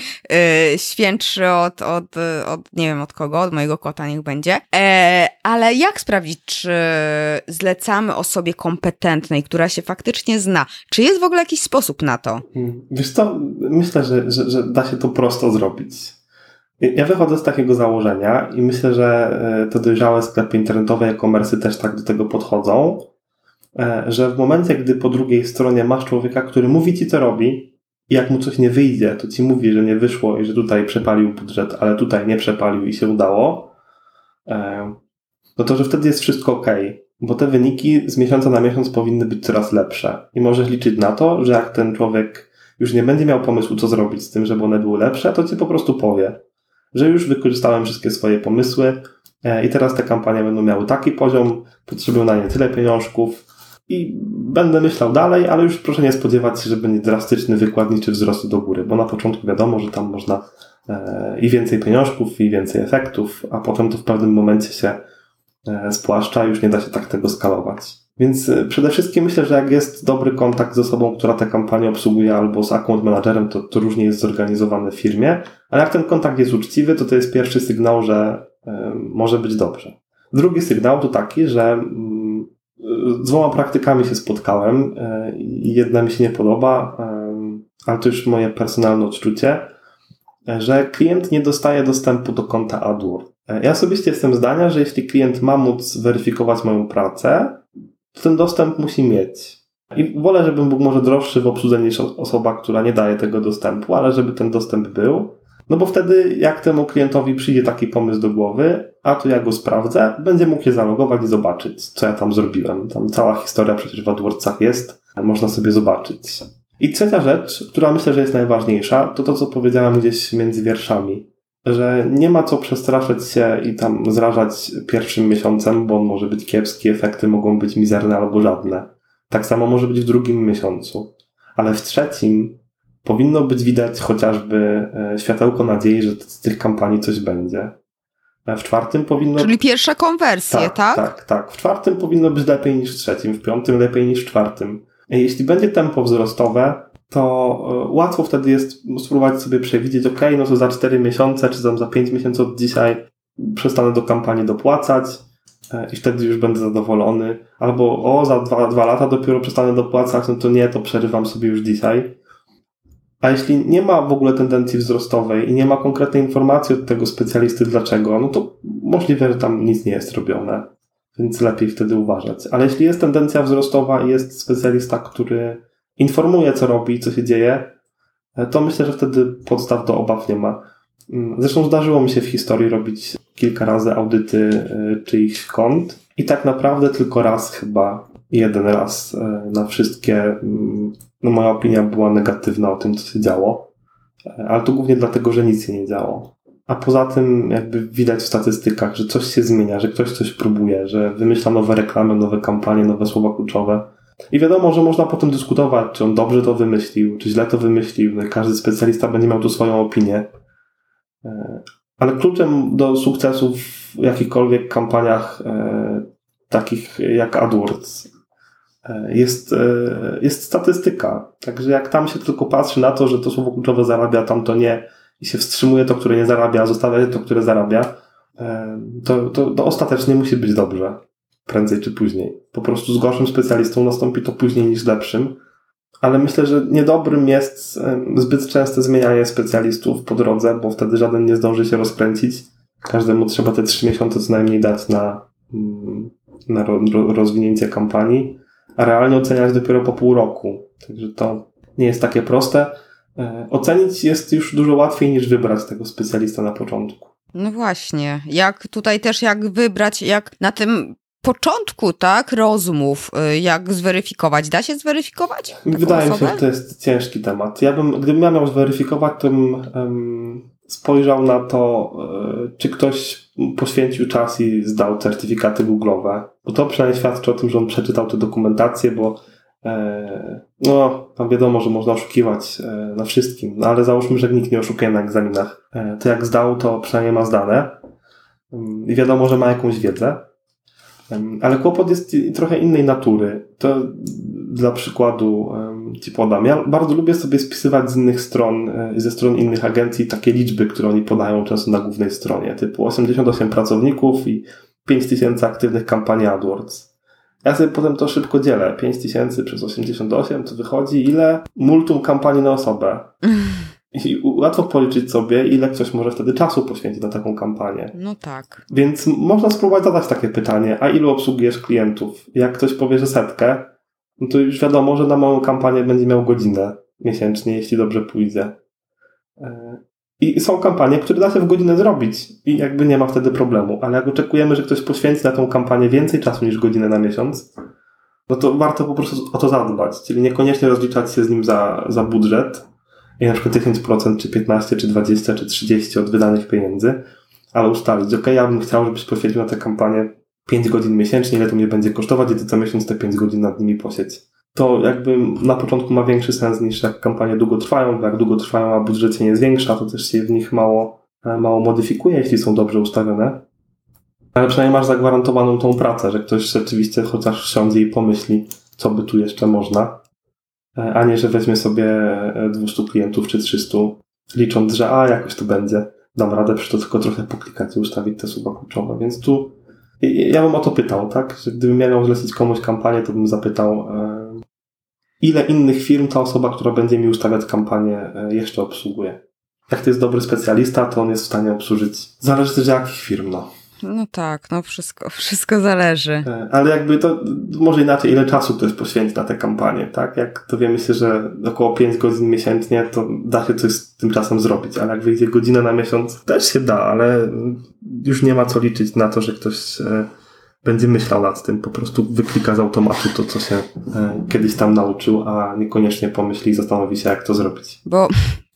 świętszy od, od, od, nie wiem od kogo, od mojego kota niech będzie. E, ale jak sprawdzić, czy zlecamy osobie kompetentnej, która się faktycznie zna? Czy jest w ogóle jakiś sposób na to? Hmm. Wiesz co, myślę, że, że, że da się to prosto zrobić. Ja wychodzę z takiego założenia i myślę, że e, te dojrzałe sklepy internetowe, e-commerce też tak do tego podchodzą, że w momencie, gdy po drugiej stronie masz człowieka, który mówi ci, co robi, i jak mu coś nie wyjdzie, to ci mówi, że nie wyszło i że tutaj przepalił budżet, ale tutaj nie przepalił i się udało, e, no to że wtedy jest wszystko ok, bo te wyniki z miesiąca na miesiąc powinny być coraz lepsze. I możesz liczyć na to, że jak ten człowiek już nie będzie miał pomysłu, co zrobić z tym, żeby one były lepsze, to ci po prostu powie, że już wykorzystałem wszystkie swoje pomysły e, i teraz te kampanie będą miały taki poziom, potrzebują na nie tyle pieniążków, i będę myślał dalej, ale już proszę nie spodziewać się, że będzie drastyczny wykładniczy wzrost do góry, bo na początku wiadomo, że tam można e, i więcej pieniążków, i więcej efektów, a potem to w pewnym momencie się e, spłaszcza już nie da się tak tego skalować. Więc e, przede wszystkim myślę, że jak jest dobry kontakt z osobą, która tę kampanię obsługuje, albo z account managerem, to, to różnie jest zorganizowane w firmie, ale jak ten kontakt jest uczciwy, to to jest pierwszy sygnał, że może być dobrze. Drugi sygnał to taki, że z dwoma praktykami się spotkałem e, i jedna mi się nie podoba, e, ale to już moje personalne odczucie, e, że klient nie dostaje dostępu do konta AdWords. Ja osobiście jestem zdania, że jeśli klient ma móc weryfikować moją pracę, to ten dostęp musi mieć. I wolę, żebym był może droższy w obsłudze niż osoba, która nie daje tego dostępu, ale żeby ten dostęp był. No bo wtedy, jak temu klientowi przyjdzie taki pomysł do głowy, a to ja go sprawdzę, będzie mógł się zalogować i zobaczyć, co ja tam zrobiłem. Tam cała historia przecież w AdWordsach jest, można sobie zobaczyć. I trzecia rzecz, która myślę, że jest najważniejsza, to to, co powiedziałem gdzieś między wierszami. Że nie ma co przestraszyć się i tam zrażać pierwszym miesiącem, bo on może być kiepski, efekty mogą być mizerne albo żadne. Tak samo może być w drugim miesiącu. Ale w trzecim powinno być widać chociażby e, światełko nadziei, że z tych kampanii coś będzie. E, w czwartym powinno... Czyli pierwsza konwersja, tak? Tak, tak. tak. W czwartym powinno być lepiej niż w trzecim, w piątym lepiej niż w czwartym. E, jeśli będzie tempo wzrostowe, to łatwo wtedy jest spróbować sobie przewidzieć, ok, no to za 4 miesiące, czy tam za 5 miesięcy od dzisiaj przestanę do kampanii dopłacać i wtedy już będę zadowolony. Albo o, za 2 lata dopiero przestanę dopłacać, no to nie, to przerywam sobie już dzisiaj. A jeśli nie ma w ogóle tendencji wzrostowej i nie ma konkretnej informacji od tego specjalisty dlaczego, no to możliwe, że tam nic nie jest robione. Więc lepiej wtedy uważać. Ale jeśli jest tendencja wzrostowa i jest specjalista, który informuje, co robi, co się dzieje, to myślę, że wtedy podstaw do obaw nie ma. Zresztą zdarzyło mi się w historii robić kilka razy audyty y, czyichś kont i tak naprawdę tylko raz chyba, jeden raz y, na wszystkie, mm, no moja opinia była negatywna o tym, co się działo, y, ale to głównie dlatego, że nic się nie działo. A poza tym jakby widać w statystykach, że coś się zmienia, że ktoś coś próbuje, że wymyśla nowe reklamy, nowe kampanie, nowe słowa kluczowe. I wiadomo, że można potem dyskutować, czy on dobrze to wymyślił, czy źle to wymyślił. No każdy specjalista będzie miał tu swoją opinię. E, ale kluczem do sukcesu w jakichkolwiek kampaniach e, takich jak AdWords e, jest, jest statystyka. Także jak tam się tylko patrzy na to, że to słowo kluczowe zarabia, tam to nie i się wstrzymuje to, które nie zarabia, zostawia to, które zarabia, to, to, to ostatecznie musi być dobrze. Prędzej czy później. Po prostu z gorszym specjalistą nastąpi to później niż lepszym ale myślę, że niedobrym jest zbyt częste zmienianie specjalistów po drodze, bo wtedy żaden nie zdąży się rozkręcić. Każdemu trzeba te trzy miesiące co najmniej dać na, mm, na rozwinięcie kampanii, a realnie oceniać dopiero po pół roku. Także to nie jest takie proste. E, ocenić jest już dużo łatwiej niż wybrać tego specjalista na początku. No właśnie. Jak tutaj też jak wybrać, jak na tym początku, tak, rozmów, y, jak zweryfikować. Da się zweryfikować? Wydaje mi się, że to jest ciężki temat. Ja bym, gdybym ja miał zweryfikować, to bym um, spojrzał na to, um, czy ktoś poświęcił czas i zdał certyfikaty Google'owe, bo to przynajmniej świadczy o tym, że on przeczytał tę dokumentację, bo e, no, tam wiadomo, że można oszukiwać e, na wszystkim, no ale załóżmy, że nikt nie oszukuje na egzaminach. E, to jak zdał, to przynajmniej ma zdane i wiadomo, że ma jakąś wiedzę. Ale kłopot jest trochę innej natury. To dla przykładu Ci podam. Ja bardzo lubię sobie spisywać z innych stron, e, ze stron innych agencji takie liczby, które oni podają często na głównej stronie, typu 88 pracowników i 5000 aktywnych kampanii AdWords. Ja sobie potem to szybko dzielę. 5000 przez 88 to wychodzi ile? Multum kampanii na osobę. I łatwo policzyć sobie, ile ktoś może wtedy czasu poświęcić na taką kampanię. No tak. Więc można spróbować zadać takie pytanie, a ilu obsługujesz klientów? Jak ktoś powie, że setkę, no to już wiadomo, że na małą kampanię będzie miał godzinę miesięcznie, jeśli dobrze pójdzie. E, I są kampanie, które da się w godzinę zrobić i jakby nie ma wtedy problemu, ale jak oczekujemy, że ktoś poświęci na tą kampanię więcej czasu niż godzinę na miesiąc, no to warto po prostu o to zadbać, czyli niekoniecznie rozliczać się z nim za, za budżet, i na przykład 10%, czy 15, czy 20, czy 30 od wydanych pieniędzy, ale ustalić, ok, ja bym chciał, żebyś poświęcił na tę kampanię 5 godzin miesięcznie, ile to mnie będzie kosztować i ty co miesiąc te 5 godzin nad nimi posieć. To jakby na początku ma większy sens niż jak kampanie długo trwają, bo jak długo trwają, a budżet się nie zwiększa, to też się w nich mało, e, mało modyfikuje, jeśli są dobrze ustawione. Ale przynajmniej masz zagwarantowaną tą pracę, że ktoś rzeczywiście chociaż siądzie i pomyśli, co by tu jeszcze można. E, a nie, że weźmie sobie 200 e, klientów czy 300, licząc, że a, jakoś to będzie, dam radę, przy to tylko trochę poklikać i ustawić te słowa kluczowe. Więc tu ja bym o to pytał, tak? Gdybym miał zlecić komuś kampanię, to bym zapytał, e, ile innych firm ta osoba, która będzie mi ustawiać kampanię, jeszcze obsługuje. Jak to jest dobry specjalista, to on jest w stanie obsłużyć. Zależy też jakich firm, no. No tak, no wszystko, wszystko zależy. E, ale jakby to może inaczej, ile czasu ktoś poświęci na tę kampanię, tak? Jak dowiemy się, że około 5 godzin miesięcznie, to da się coś z tym czasem zrobić, ale jak wyjdzie godzina na miesiąc, też się da, ale już nie ma co liczyć na to, że ktoś e, będzie myślał nad tym, po prostu wyklika z automatu to, co się e, kiedyś tam nauczył, a niekoniecznie pomyśli i zastanowi się, jak to zrobić. Bo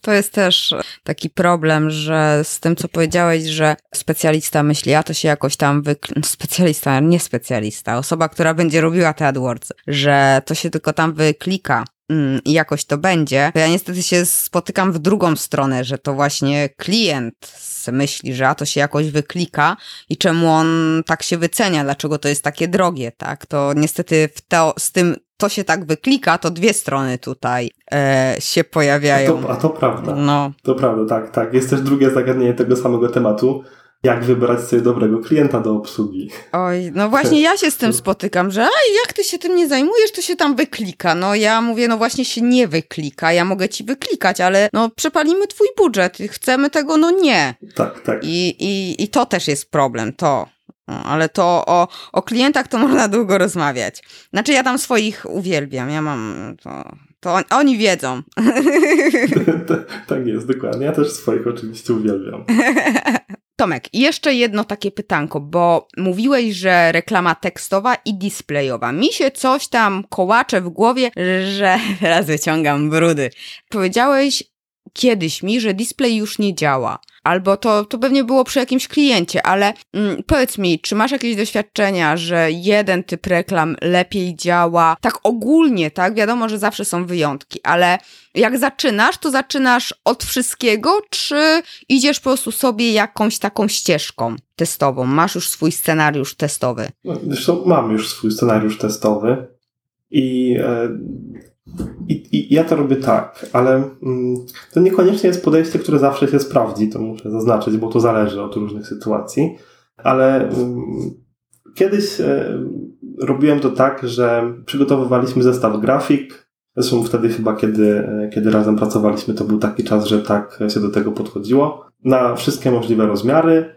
to jest też taki problem, że z tym, co powiedziałeś, że specjalista myśli, a to się jakoś tam wykl... specjalista, nie specjalista, osoba, która będzie robiła te AdWords, że to się tylko tam wyklika mm, jakoś to będzie, to ja niestety się spotykam w drugą stronę, że to właśnie klient myśli, że a to się jakoś wyklika i czemu on tak się wycenia, dlaczego to jest takie drogie, tak? To niestety w to, z tym to się tak wyklika, to dwie strony tutaj e, się pojawiają. A to, a to prawda. No. To prawda, tak, tak. Jest też drugie zagadnienie tego samego tematu. Jak wybrać sobie dobrego klienta do obsługi? Oj, no właśnie ja się z tym spotykam, że aj, jak ty się tym nie zajmujesz, to się tam wyklika. No ja mówię, no właśnie się nie wyklika, ja mogę ci wyklikać, ale no przepalimy twój budżet, chcemy tego, no nie. Tak, tak. I, i, i to też jest problem, to. No, ale to o, o klientach to można długo rozmawiać. Znaczy ja tam swoich uwielbiam, ja mam to To on, oni wiedzą. tak jest, dokładnie. Ja też swoich oczywiście uwielbiam. Tomek, jeszcze jedno takie pytanko, bo mówiłeś, że reklama tekstowa i displayowa. Mi się coś tam kołacze w głowie, że teraz wyciągam brudy. Powiedziałeś kiedyś mi, że display już nie działa. Albo to, to pewnie było przy jakimś kliencie, ale mm, powiedz mi, czy masz jakieś doświadczenia, że jeden typ reklam lepiej działa? Tak ogólnie, tak? Wiadomo, że zawsze są wyjątki, ale jak zaczynasz, to zaczynasz od wszystkiego, czy idziesz po prostu sobie jakąś taką ścieżką testową? Masz już swój scenariusz testowy? No, zresztą mam już swój scenariusz testowy i e, i, I, ja to robię tak, ale mm, to niekoniecznie jest podejście, które zawsze się sprawdzi, to muszę zaznaczyć, bo to zależy od różnych sytuacji, ale mm, kiedyś e, robiłem to tak, że przygotowywaliśmy zestaw grafik. Zresztą wtedy chyba, kiedy, e, kiedy razem pracowaliśmy, to był taki czas, że tak się do tego podchodziło. Na wszystkie możliwe rozmiary,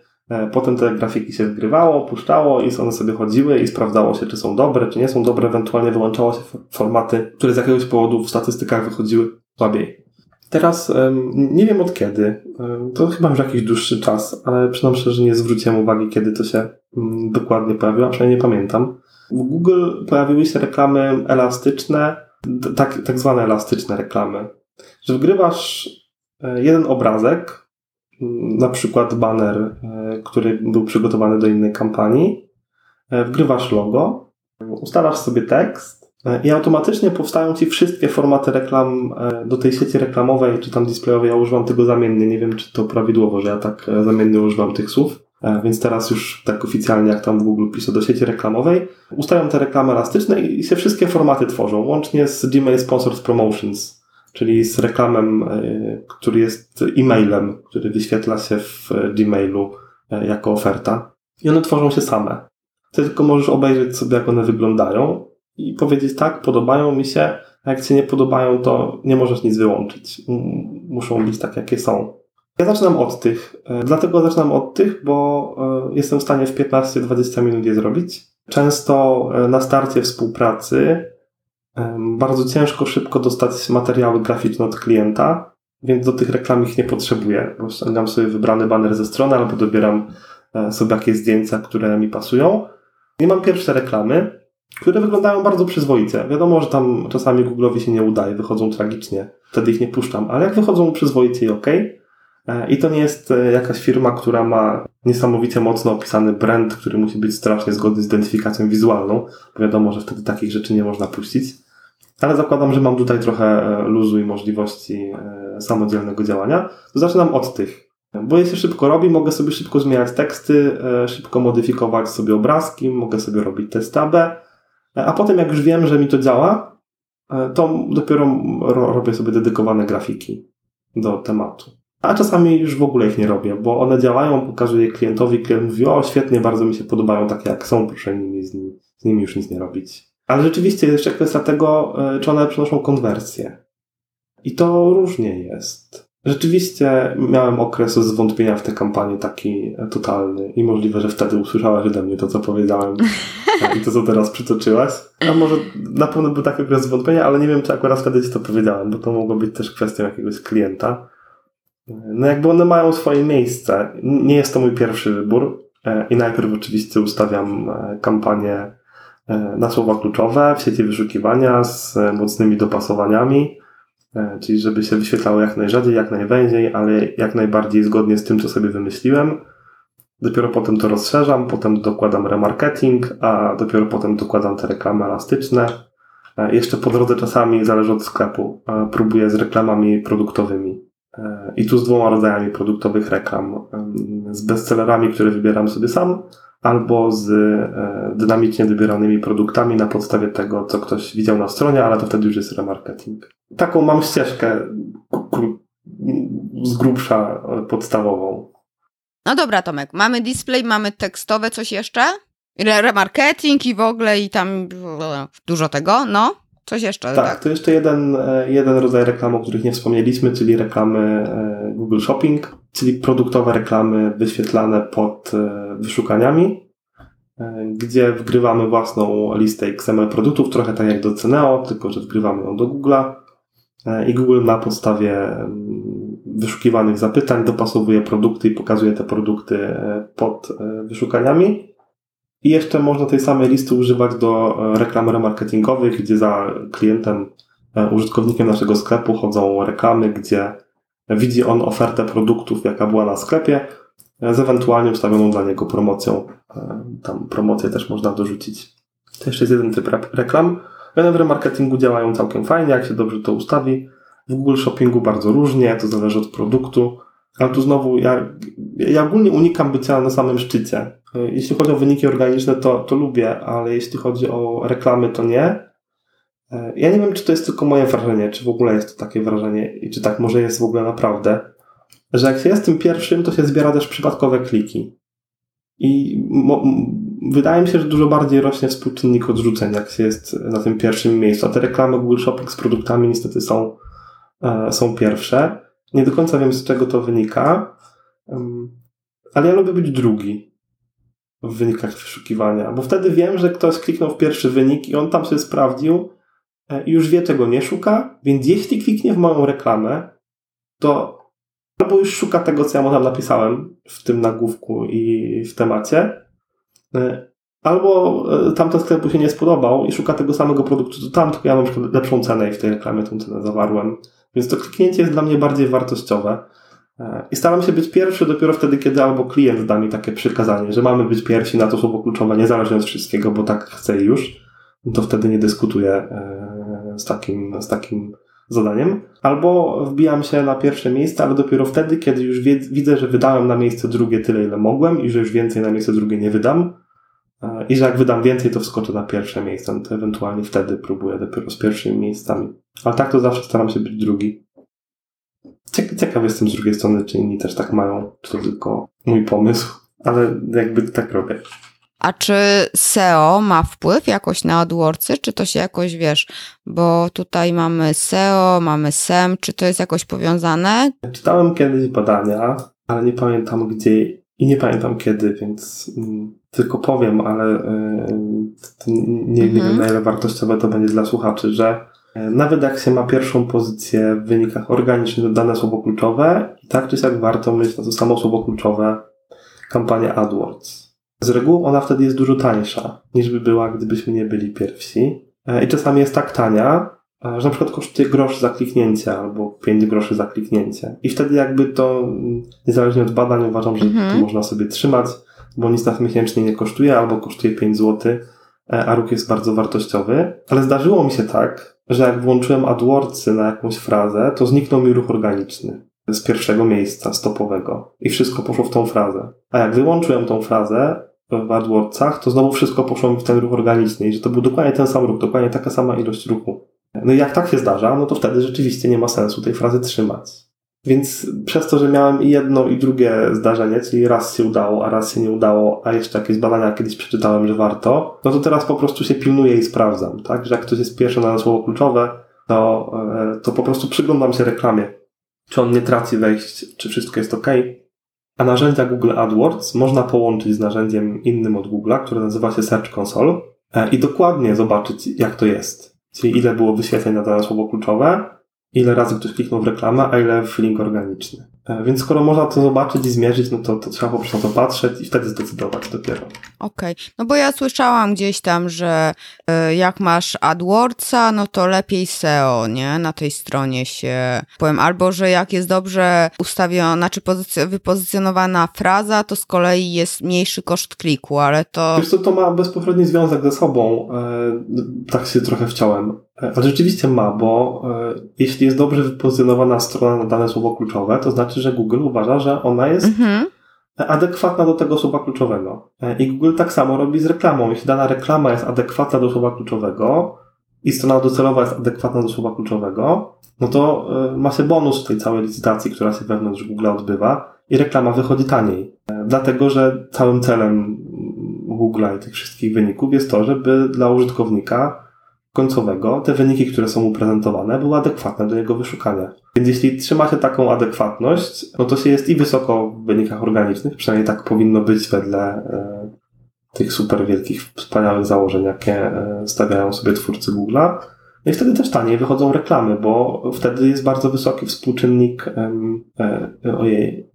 potem te grafiki się wgrywało, puszczało i one sobie chodziły i sprawdzało się, czy są dobre, czy nie są dobre. Ewentualnie wyłączało się formaty, które z jakiegoś powodu w statystykach wychodziły słabiej. Teraz nie wiem od kiedy, to chyba już jakiś dłuższy czas, ale szczerze, że nie zwróciłem uwagi, kiedy to się mm, dokładnie pojawiło, a przynajmniej nie pamiętam. W Google pojawiły się reklamy elastyczne, tak, tak zwane elastyczne reklamy, że wgrywasz e, jeden obrazek, na przykład banner, e, który był przygotowany do innej kampanii, e, wgrywasz logo, ustalasz sobie tekst e, i automatycznie powstają ci wszystkie formaty reklam do tej sieci reklamowej czy tam displayowej. Ja używam tego zamiennie, nie wiem czy to prawidłowo, że ja tak zamiennie używam tych słów. Więc teraz już tak oficjalnie, jak tam w Google piszę do sieci reklamowej, ustawiam te reklamy elastyczne i się wszystkie formaty tworzą, łącznie z Gmail Sponsored Promotions czyli z reklamem, e, który jest e-mailem, który wyświetla się w Gmailu e, jako oferta. I one tworzą się same. Ty tylko możesz obejrzeć sobie, jak one wyglądają i powiedzieć tak, podobają mi się, a jak ci nie podobają, to nie możesz nic wyłączyć. Muszą być tak, jakie są. Ja zaczynam od tych. E, dlatego zaczynam od tych, bo jestem w stanie w 15-20 minut je zrobić. Często na starcie współpracy bardzo ciężko szybko dostać materiały graficzne od klienta, więc do tych reklam ich nie potrzebuję. Ściągam sobie wybrany banner ze strony albo dobieram e, sobie jakieś zdjęcia, które mi pasują. I mam pierwsze reklamy, które wyglądają bardzo przyzwoicie. Wiadomo, że tam czasami Google'owi się nie udaje, wychodzą tragicznie, wtedy ich nie puszczam, ale jak wychodzą przyzwoicie i ok. I to nie jest e, jakaś firma, która ma niesamowicie mocno opisany brand, który musi być strasznie zgodny z identyfikacją wizualną, bo wiadomo, że wtedy takich rzeczy nie można puścić. Ale zakładam, że mam tutaj trochę e, luzu i możliwości e, samodzielnego działania. To zaczynam od tych. Bo je się szybko robi, mogę sobie szybko zmieniać teksty, szybko modyfikować sobie obrazki, mogę sobie robić testy AB, a potem jak już wiem, że mi to działa, to dopiero robię sobie dedykowane grafiki do tematu. A czasami już w ogóle ich nie robię, bo one działają, pokazuję klientowi, klient mówi, o świetnie, bardzo mi się podobają takie jak są, proszę nimi, z, nimi, z nimi już nic nie robić. Ale rzeczywiście jest jeszcze kwestia tego, e, czy one przynoszą konwersję. I to różnie jest. Rzeczywiście miałem okres zwątpienia w tę kampanię taki totalny i możliwe, że wtedy usłyszałaś ode mnie to, co powiedziałem i to, co teraz przytoczyłaś. A może na pewno był taki okres zwątpienia, ale nie wiem, czy akurat wtedy ci to powiedziałem, bo to mogło być też kwestią jakiegoś klienta. No jakby one mają swoje miejsce. Nie jest to mój pierwszy wybór e, i najpierw oczywiście ustawiam e, kampanię e, na słowa kluczowe w sieci wyszukiwania z mocnymi dopasowaniami, czyli żeby się wyświetlało jak najrzadziej, jak najwęziej, ale jak najbardziej zgodnie z tym, co sobie wymyśliłem. Dopiero potem to rozszerzam, potem dokładam remarketing, a dopiero potem dokładam te reklamy elastyczne. Jeszcze po drodze czasami, zależy od sklepu, próbuję z reklamami produktowymi i tu z dwoma rodzajami produktowych reklam. Z bestsellerami, które wybieram sobie sam, albo z e, dynamicznie wybieranymi produktami na podstawie tego, co ktoś widział na stronie, ale to wtedy już jest remarketing. Taką mam ścieżkę z grubsza e, podstawową. No dobra, Tomek, mamy display, mamy tekstowe, coś jeszcze? Remarketing i w ogóle i tam dużo tego, no? Coś jeszcze, tak? Tak, to jeszcze jeden, e, jeden rodzaj reklam, o których nie wspomnieliśmy, czyli reklamy e, Google Shopping, czyli produktowe reklamy wyświetlane pod e, wyszukaniami, gdzie wgrywamy własną listę XML produktów, trochę tak jak do Ceneo, tylko że wgrywamy ją do Google'a i Google na podstawie mm, wyszukiwanych zapytań dopasowuje produkty i pokazuje te produkty pod wyszukaniami. I jeszcze można tej samej listy używać do reklam remarketingowych, gdzie za klientem, użytkownikiem naszego sklepu chodzą reklamy, gdzie widzi on ofertę produktów, jaka była na sklepie, z ewentualnie ustawioną dla niego promocją. E, tam promocję też można dorzucić. To jeszcze jest jeden typ reklam. One w remarketingu działają całkiem fajnie, jak się dobrze to ustawi. W Google Shoppingu bardzo różnie, to zależy od produktu. Ale tu znowu, ja, ja ogólnie unikam bycia na samym szczycie. E, jeśli chodzi o wyniki organiczne, to, to lubię, ale jeśli chodzi o reklamy, to nie. E, ja nie wiem, czy to jest tylko moje wrażenie, czy w ogóle jest to takie wrażenie i czy tak może jest w ogóle naprawdę, że jak się jest tym pierwszym, to się zbiera też przypadkowe kliki. I wydaje mi się, że dużo bardziej rośnie współczynnik odrzuceń, jak się jest na tym pierwszym miejscu. A te reklamy Google Shopping z produktami niestety są, e, są pierwsze. Nie do końca wiem, z czego to wynika, ale ja lubię być drugi w wynikach wyszukiwania, bo wtedy wiem, że ktoś kliknął w pierwszy wynik i on tam się sprawdził e, i już wie, czego nie szuka, więc jeśli kliknie w moją reklamę, to albo już szuka tego, co ja mu tam napisałem w tym nagłówku i w temacie, e, albo e, tamten sklepu się nie spodobał i szuka tego samego produktu, to tam, tylko ja mam lepszą cenę i w tej reklamie tą cenę zawarłem. Więc to kliknięcie jest dla mnie bardziej wartościowe. E, I staram się być pierwszy dopiero wtedy, kiedy albo klient da mi takie przykazanie, że mamy być pierwsi na to słowo kluczowe, niezależnie od wszystkiego, bo tak chcę już, to wtedy nie dyskutuję z takim, z takim zadaniem, albo wbijam się na pierwsze miejsce, ale dopiero wtedy, kiedy już widzę, że wydałem na miejsce drugie tyle, ile mogłem i że już więcej na miejsce drugie nie wydam e, i że jak wydam więcej, to wskoczę na pierwsze miejsce, no to ewentualnie wtedy próbuję dopiero z pierwszymi miejscami. Ale tak to zawsze staram się być drugi. Ciekaw jestem z drugiej strony, czy inni też tak mają, czy to tylko mój pomysł, ale jakby tak robię. A czy SEO ma wpływ jakoś na AdWordsy, czy to się jakoś, wiesz, bo tutaj mamy SEO, mamy SEM, czy to jest jakoś powiązane? Czytałem kiedyś badania, ale nie pamiętam gdzie i nie pamiętam kiedy, więc mm, tylko powiem, ale y, nie, mhm. wiem na ile wartościowe to będzie dla słuchaczy, że y, nawet jak się ma pierwszą pozycję w wynikach organicznych dane słowo kluczowe, i tak czy siak warto mieć na to samo słowo kluczowe kampanię AdWords. Z reguły ona wtedy jest dużo tańsza niż by była, gdybyśmy nie byli pierwsi. E, I czasami jest tak tania, e, że na przykład kosztuje grosz za kliknięcie albo 5 groszy za kliknięcie. I wtedy jakby to, mm, niezależnie od badań, uważam, że mhm. to można sobie trzymać, bo nic nas miesięcznie nie kosztuje albo kosztuje 5 zł, e, a ruch jest bardzo wartościowy. Ale zdarzyło mi się tak, że jak włączyłem AdWordsy na jakąś frazę, to zniknął mi ruch organiczny z pierwszego miejsca stopowego i wszystko poszło w tą frazę. A jak wyłączyłem tą frazę, w AdWordsach, to znowu wszystko poszło mi w ten ruch organiczny i że to był dokładnie ten sam ruch, dokładnie taka sama ilość ruchu. No i jak tak się zdarza, no to wtedy rzeczywiście nie ma sensu tej frazy trzymać. Więc przez to, że miałem i jedno i drugie zdarzenie, czyli raz się udało, a raz się nie udało, a jeszcze jakieś badania kiedyś przeczytałem, że warto, no to teraz po prostu się pilnuję i sprawdzam, tak? Że jak ktoś jest pierwszy na słowo kluczowe, to, e, to po prostu przyglądam się reklamie. Czy on nie traci wejść, czy wszystko jest ok, a narzędzia Google AdWords można połączyć z narzędziem innym od Google'a, które nazywa się Search Console e, i dokładnie zobaczyć, jak to jest. Czyli ile było wyświetleń na dane słowo kluczowe, ile razy ktoś kliknął w reklamę, a ile w link organiczny. E, więc skoro można to zobaczyć i zmierzyć, no to, to trzeba po prostu na to patrzeć i wtedy zdecydować dopiero. Okej, okay. no bo ja słyszałam gdzieś tam, że y, jak masz AdWordsa, no to lepiej SEO, nie? Na tej stronie się powiem. Albo, że jak jest dobrze ustawiona, czy pozyc- wypozycjonowana fraza, to z kolei jest mniejszy koszt kliku, ale to... Wiesz co, to ma bezpośredni związek ze sobą. E, tak się trochę wciąłem. E, ale rzeczywiście ma, bo e, jeśli jest dobrze wypozycjonowana strona na dane słowo kluczowe, to znaczy, że Google uważa, że ona jest mhm. adekwatna do tego słowa kluczowego. E, I Google tak samo robi z reklamą. Jeśli dana reklama jest adekwatna do słowa kluczowego i strona docelowa jest adekwatna do słowa kluczowego, no to ma się bonus w tej całej licytacji, która się wewnątrz Google odbywa i reklama wychodzi taniej. Dlatego, że całym celem Google'a i tych wszystkich wyników jest to, żeby dla użytkownika końcowego te wyniki, które są mu prezentowane, były adekwatne do jego wyszukania. Więc jeśli trzyma się taką adekwatność, no to się jest i wysoko w wynikach organicznych, przynajmniej tak powinno być wedle e, tych super wielkich, wspaniałych założeń, jakie e, stawiają sobie twórcy Google'a, No i wtedy też taniej wychodzą reklamy, bo wtedy jest bardzo wysoki współczynnik um, e, ojej,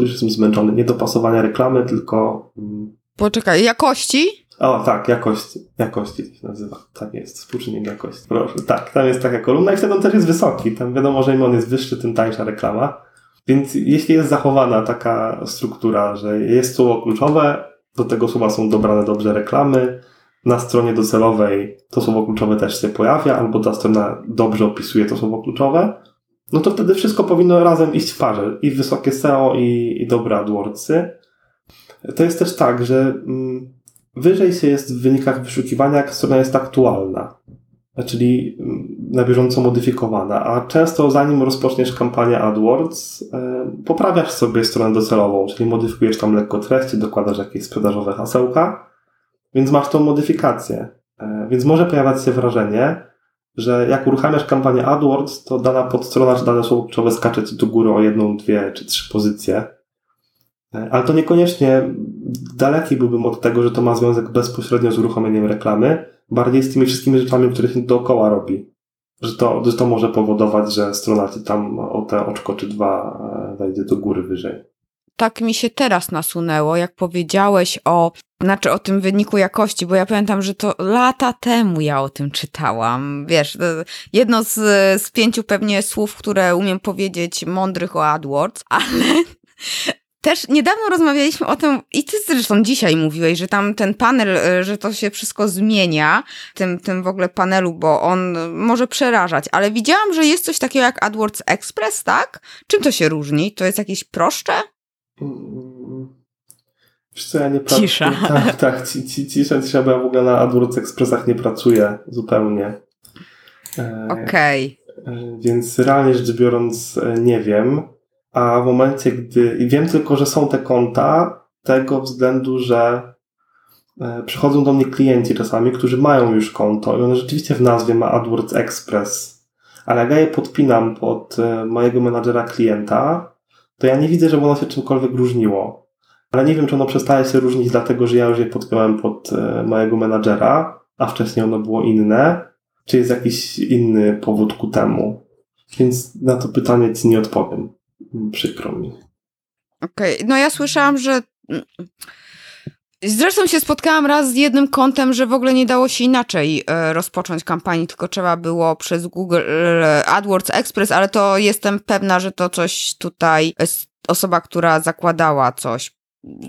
już jestem zmęczony, niedopasowania reklamy, tylko... Um, Poczekaj, jakości? O, tak, jakości. Jakości to się nazywa. Tak jest, współczynnik jakości. Proszę, tak, tam jest taka kolumna i wtedy on też jest wysoki. Tam wiadomo, że im on jest wyższy, tym tańsza reklama. Więc jeśli jest zachowana taka struktura, że jest słowo kluczowe, do tego słowa są dobrane dobrze reklamy, na stronie docelowej to słowo kluczowe też się pojawia, albo ta strona dobrze opisuje to słowo kluczowe, no to wtedy wszystko powinno razem iść w parze. I wysokie SEO, i, i dobre AdWordsy. To jest też tak, że mm, wyżej się jest w wynikach wyszukiwania, jak strona jest aktualna, czyli mm, na bieżąco modyfikowana, a często zanim rozpoczniesz kampanię AdWords, e, poprawiasz sobie stronę docelową, czyli modyfikujesz tam lekko treści, dokładasz jakieś sprzedażowe hasełka, więc masz tą modyfikację. E, więc może pojawiać się wrażenie, że jak uruchamiasz kampanię AdWords, to dana podstrona czy dane słowo kluczowe skacze ci do góry o jedną, dwie czy trzy pozycje. E, ale to niekoniecznie daleki byłbym od tego, że to ma związek bezpośrednio z uruchomieniem reklamy, bardziej z tymi wszystkimi rzeczami, które dookoła robi. Że to, że to może powodować, że strona ci tam o te oczko czy dwa e, wejdzie do góry wyżej tak mi się teraz nasunęło, jak powiedziałeś o, znaczy o tym wyniku jakości, bo ja pamiętam, że to lata temu ja o tym czytałam. Wiesz, jedno z, z pięciu pewnie słów, które umiem powiedzieć mądrych o AdWords, ale też niedawno rozmawialiśmy o tym, i ty zresztą dzisiaj mówiłeś, że tam ten panel, że to się wszystko zmienia, tym, tym w ogóle panelu, bo on może przerażać, ale widziałam, że jest coś takiego jak AdWords Express, tak? Czym to się różni? To jest jakieś proszcze? Wiesz co, ja nie pracuję. Cisza. Tak, tak, ci, ci, cisza, cisza, bo ja w ogóle na AdWords Expressach nie pracuję zupełnie. E, Okej. Okay. E, więc realnie rzecz biorąc e, nie wiem, a w momencie, gdy... I wiem tylko, że są te konta tego względu, że przychodzą do mnie klienci czasami, którzy mają już konto i one rzeczywiście w nazwie ma AdWords Express. Ale jak ja je podpinam pod mojego menadżera klienta, to ja nie widzę, żeby ono się czymkolwiek różniło. Ale nie wiem, czy ono przestaje się różnić, dlatego że ja już je podpiąłem pod e, mojego menadżera, a wcześniej ono było inne, czy jest jakiś inny powód ku temu. Więc na to pytanie ci nie odpowiem. Przykro mi. Okej, okay. no ja słyszałam, że Zresztą się spotkałam raz z jednym kątem, że w ogóle nie dało się inaczej e, rozpocząć kampanii, tylko trzeba było przez Google e, AdWords Express, ale to jestem pewna, że to coś tutaj osoba, która zakładała coś,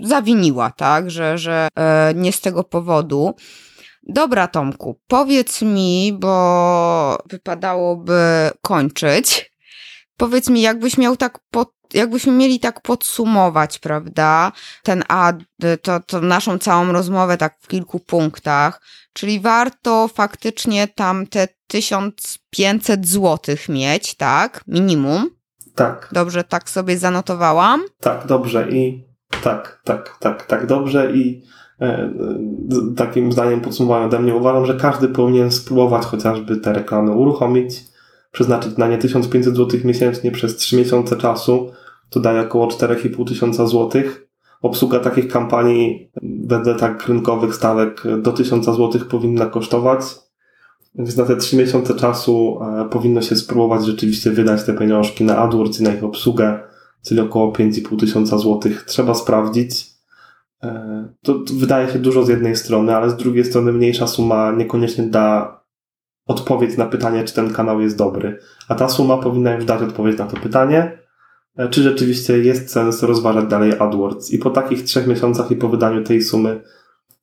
zawiniła, tak, że, że e, nie z tego powodu. Dobra, Tomku, powiedz mi, bo wypadałoby kończyć. Powiedz mi, jakbyś miał tak pod jakbyśmy mieli tak podsumować, prawda, ten ad, to, to naszą całą rozmowę tak w kilku punktach, czyli warto faktycznie tam te 1500 złotych mieć, tak, minimum. Tak. Dobrze, tak sobie zanotowałam? Tak, dobrze i tak, tak, tak, tak, dobrze i e, takim zdaniem podsumowania ode mnie uważam, że każdy powinien spróbować chociażby te reklamy uruchomić, przeznaczyć na nie 1500 zł miesięcznie przez 3 miesiące czasu, to daje około 4,5 tysiąca złotych. Obsługa takich kampanii wedle tak rynkowych stawek do 1000 złotych powinna kosztować. Więc na te 3 miesiące czasu e, powinno się spróbować rzeczywiście wydać te pieniążki na AdWords i na ich obsługę, czyli około 5,5 tysiąca złotych. Trzeba sprawdzić. E, to wydaje się dużo z jednej strony, ale z drugiej strony mniejsza suma niekoniecznie da odpowiedź na pytanie, czy ten kanał jest dobry. A ta suma powinna już dać odpowiedź na to pytanie, e, czy rzeczywiście jest sens rozważać dalej AdWords. I po takich trzech miesiącach i po wydaniu tej sumy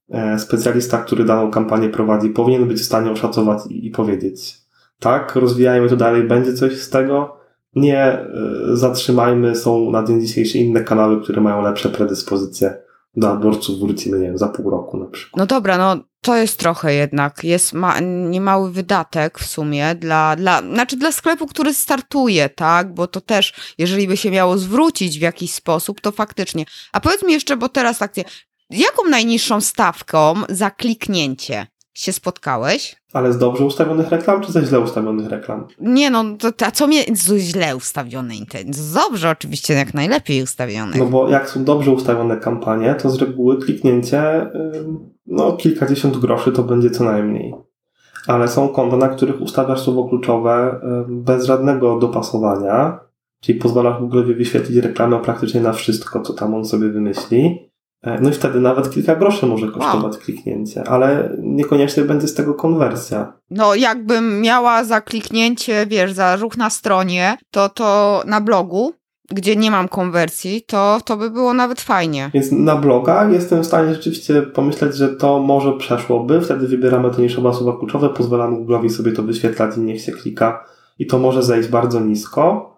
e, specjalista, który daną kampanię prowadzi, powinien być w stanie oszacować i, powiedzieć tak, rozwijajmy to dalej, będzie coś z tego, nie e, zatrzymajmy, są na dzień dzisiejszy inne kanały, które mają lepsze predyspozycje do AdWordsów, wrócimy, nie wiem, za pół roku na przykład. No dobra, no to jest trochę jednak, jest ma, niemały wydatek w sumie dla, dla, znaczy dla sklepu, który startuje, tak, bo to też, jeżeli by się miało zwrócić w jakiś sposób, to faktycznie. A powiedz mi jeszcze, bo teraz tak, jaką najniższą stawką za kliknięcie się spotkałeś? Ale z dobrze ustawionych reklam, czy ze źle ustawionych reklam? Nie no, to, a co mnie z źle ustawione? Z dobrze oczywiście, jak najlepiej ustawione. No bo jak są dobrze ustawione kampanie, to z reguły kliknięcie, no kilkadziesiąt groszy to będzie co najmniej. ale są konta, na których ustawiasz słowo kluczowe bez żadnego dopasowania, czyli pozwalasz Google'owi wyświetlić reklamę praktycznie na wszystko, co tam on sobie wymyśli. E, no i wtedy nawet kilka groszy może kosztować wow. kliknięcie, ale niekoniecznie będzie z tego konwersja. No, jakbym miała za kliknięcie, wiesz, za ruch na stronie, to to na blogu, gdzie nie mam konwersji, to, to by było nawet fajnie. Więc na bloga jestem w stanie rzeczywiście pomyśleć, że to może przeszłoby. Wtedy wybieramy te niszowe słowa kluczowe, pozwalamy Google'owi sobie to wyświetlać i niech się klika. I to może zejść bardzo nisko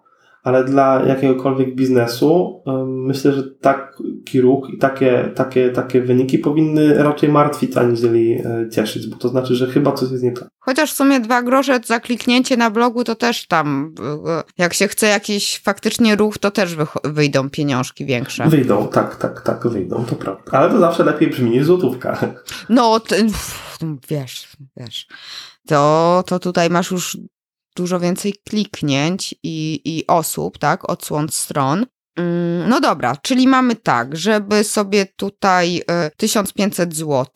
ale dla jakiegokolwiek biznesu myślę, że taki ruch i takie, takie, takie wyniki powinny raczej martwić, aniżeli e, cieszyć, bo to znaczy, że chyba coś jest nie tak. Chociaż w sumie dwa grosze za kliknięcie na blogu to też tam, e, jak się chce jakiś faktycznie ruch, to też wyjdą pieniążki większe. Wyjdą, tak, tak, tak, wyjdą, to prawda. Ale to zawsze lepiej brzmi niż złotówka. No, to, wiesz, wiesz. To, to tutaj masz już dużo więcej kliknięć i, i osób, tak, odsłon stron. Mm, no dobra, czyli mamy tak, żeby sobie tutaj 1500 zł,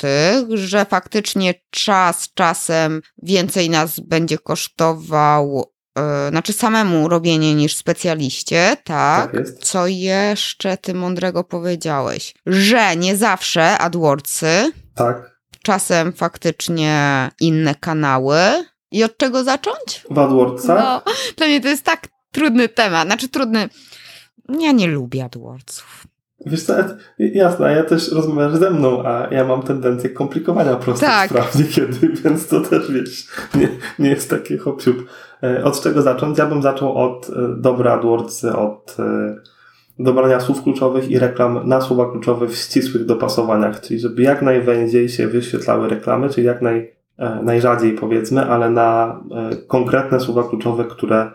że faktycznie czas czasem więcej nas będzie kosztował, e, znaczy samemu robienie niż specjaliście, tak? tak Co jeszcze ty mądrego powiedziałeś? Że nie zawsze AdWordsy. Tak. Czasem faktycznie inne kanały. I od czego zacząć? W AdWordsach? No, dla mnie to jest tak trudny temat. Znaczy trudny. Ja nie lubię AdWordsów. Wiesz co, jasne, ja też rozmawiasz ze mną, a ja mam tendencję komplikowania prostych tak. spraw niekiedy, więc to też, wiesz, nie, nie jest takie hop e, Od czego zacząć? Ja bym zaczął od e, dobra AdWords, od e, dobrania słów kluczowych i reklam na słowa kluczowe w ścisłych dopasowaniach, czyli żeby jak najwęziej się wyświetlały reklamy, czyli jak naj najrzadziej powiedzmy, ale na e, konkretne słowa kluczowe, które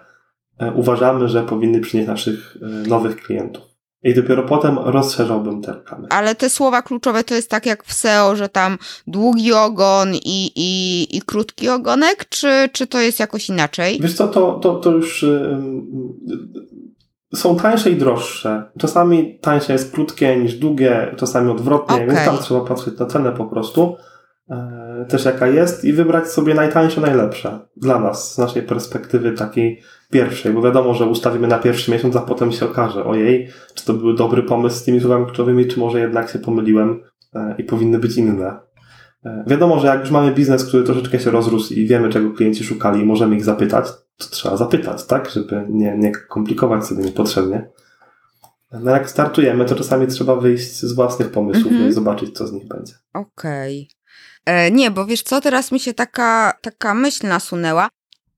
e, uważamy, że powinny przynieść naszych nowych klientów. I dopiero potem rozszerzałbym te reklamy. Ale te słowa kluczowe to jest tak jak w SEO, że tam długi ogon i, i, i krótki ogonek, czy, czy to jest jakoś inaczej? Wiesz co, to, to, to już są tańsze i droższe. Czasami tańsze jest krótkie niż długie, czasami odwrotnie, okay. więc tam trzeba patrzeć na cenę po prostu. E, też jaka jest i wybrać sobie najtańsze, najlepsze dla nas, z naszej perspektywy takiej pierwszej, bo wiadomo, że ustawimy na pierwszy miesiąc, a potem się okaże, ojej, czy to był dobry pomysł z tymi słowami kluczowymi, czy może jednak się pomyliłem e, i powinny być inne. E, wiadomo, że jak już mamy biznes, który troszeczkę się rozrósł i wiemy, czego klienci szukali i możemy ich zapytać, to trzeba zapytać, tak, żeby nie, nie komplikować sobie niepotrzebnie. No jak startujemy, to czasami trzeba wyjść z własnych pomysłów mm -hmm. i zobaczyć, co z nich będzie. Okej. E, nie, bo wiesz co, teraz mi się taka, taka myśl nasunęła.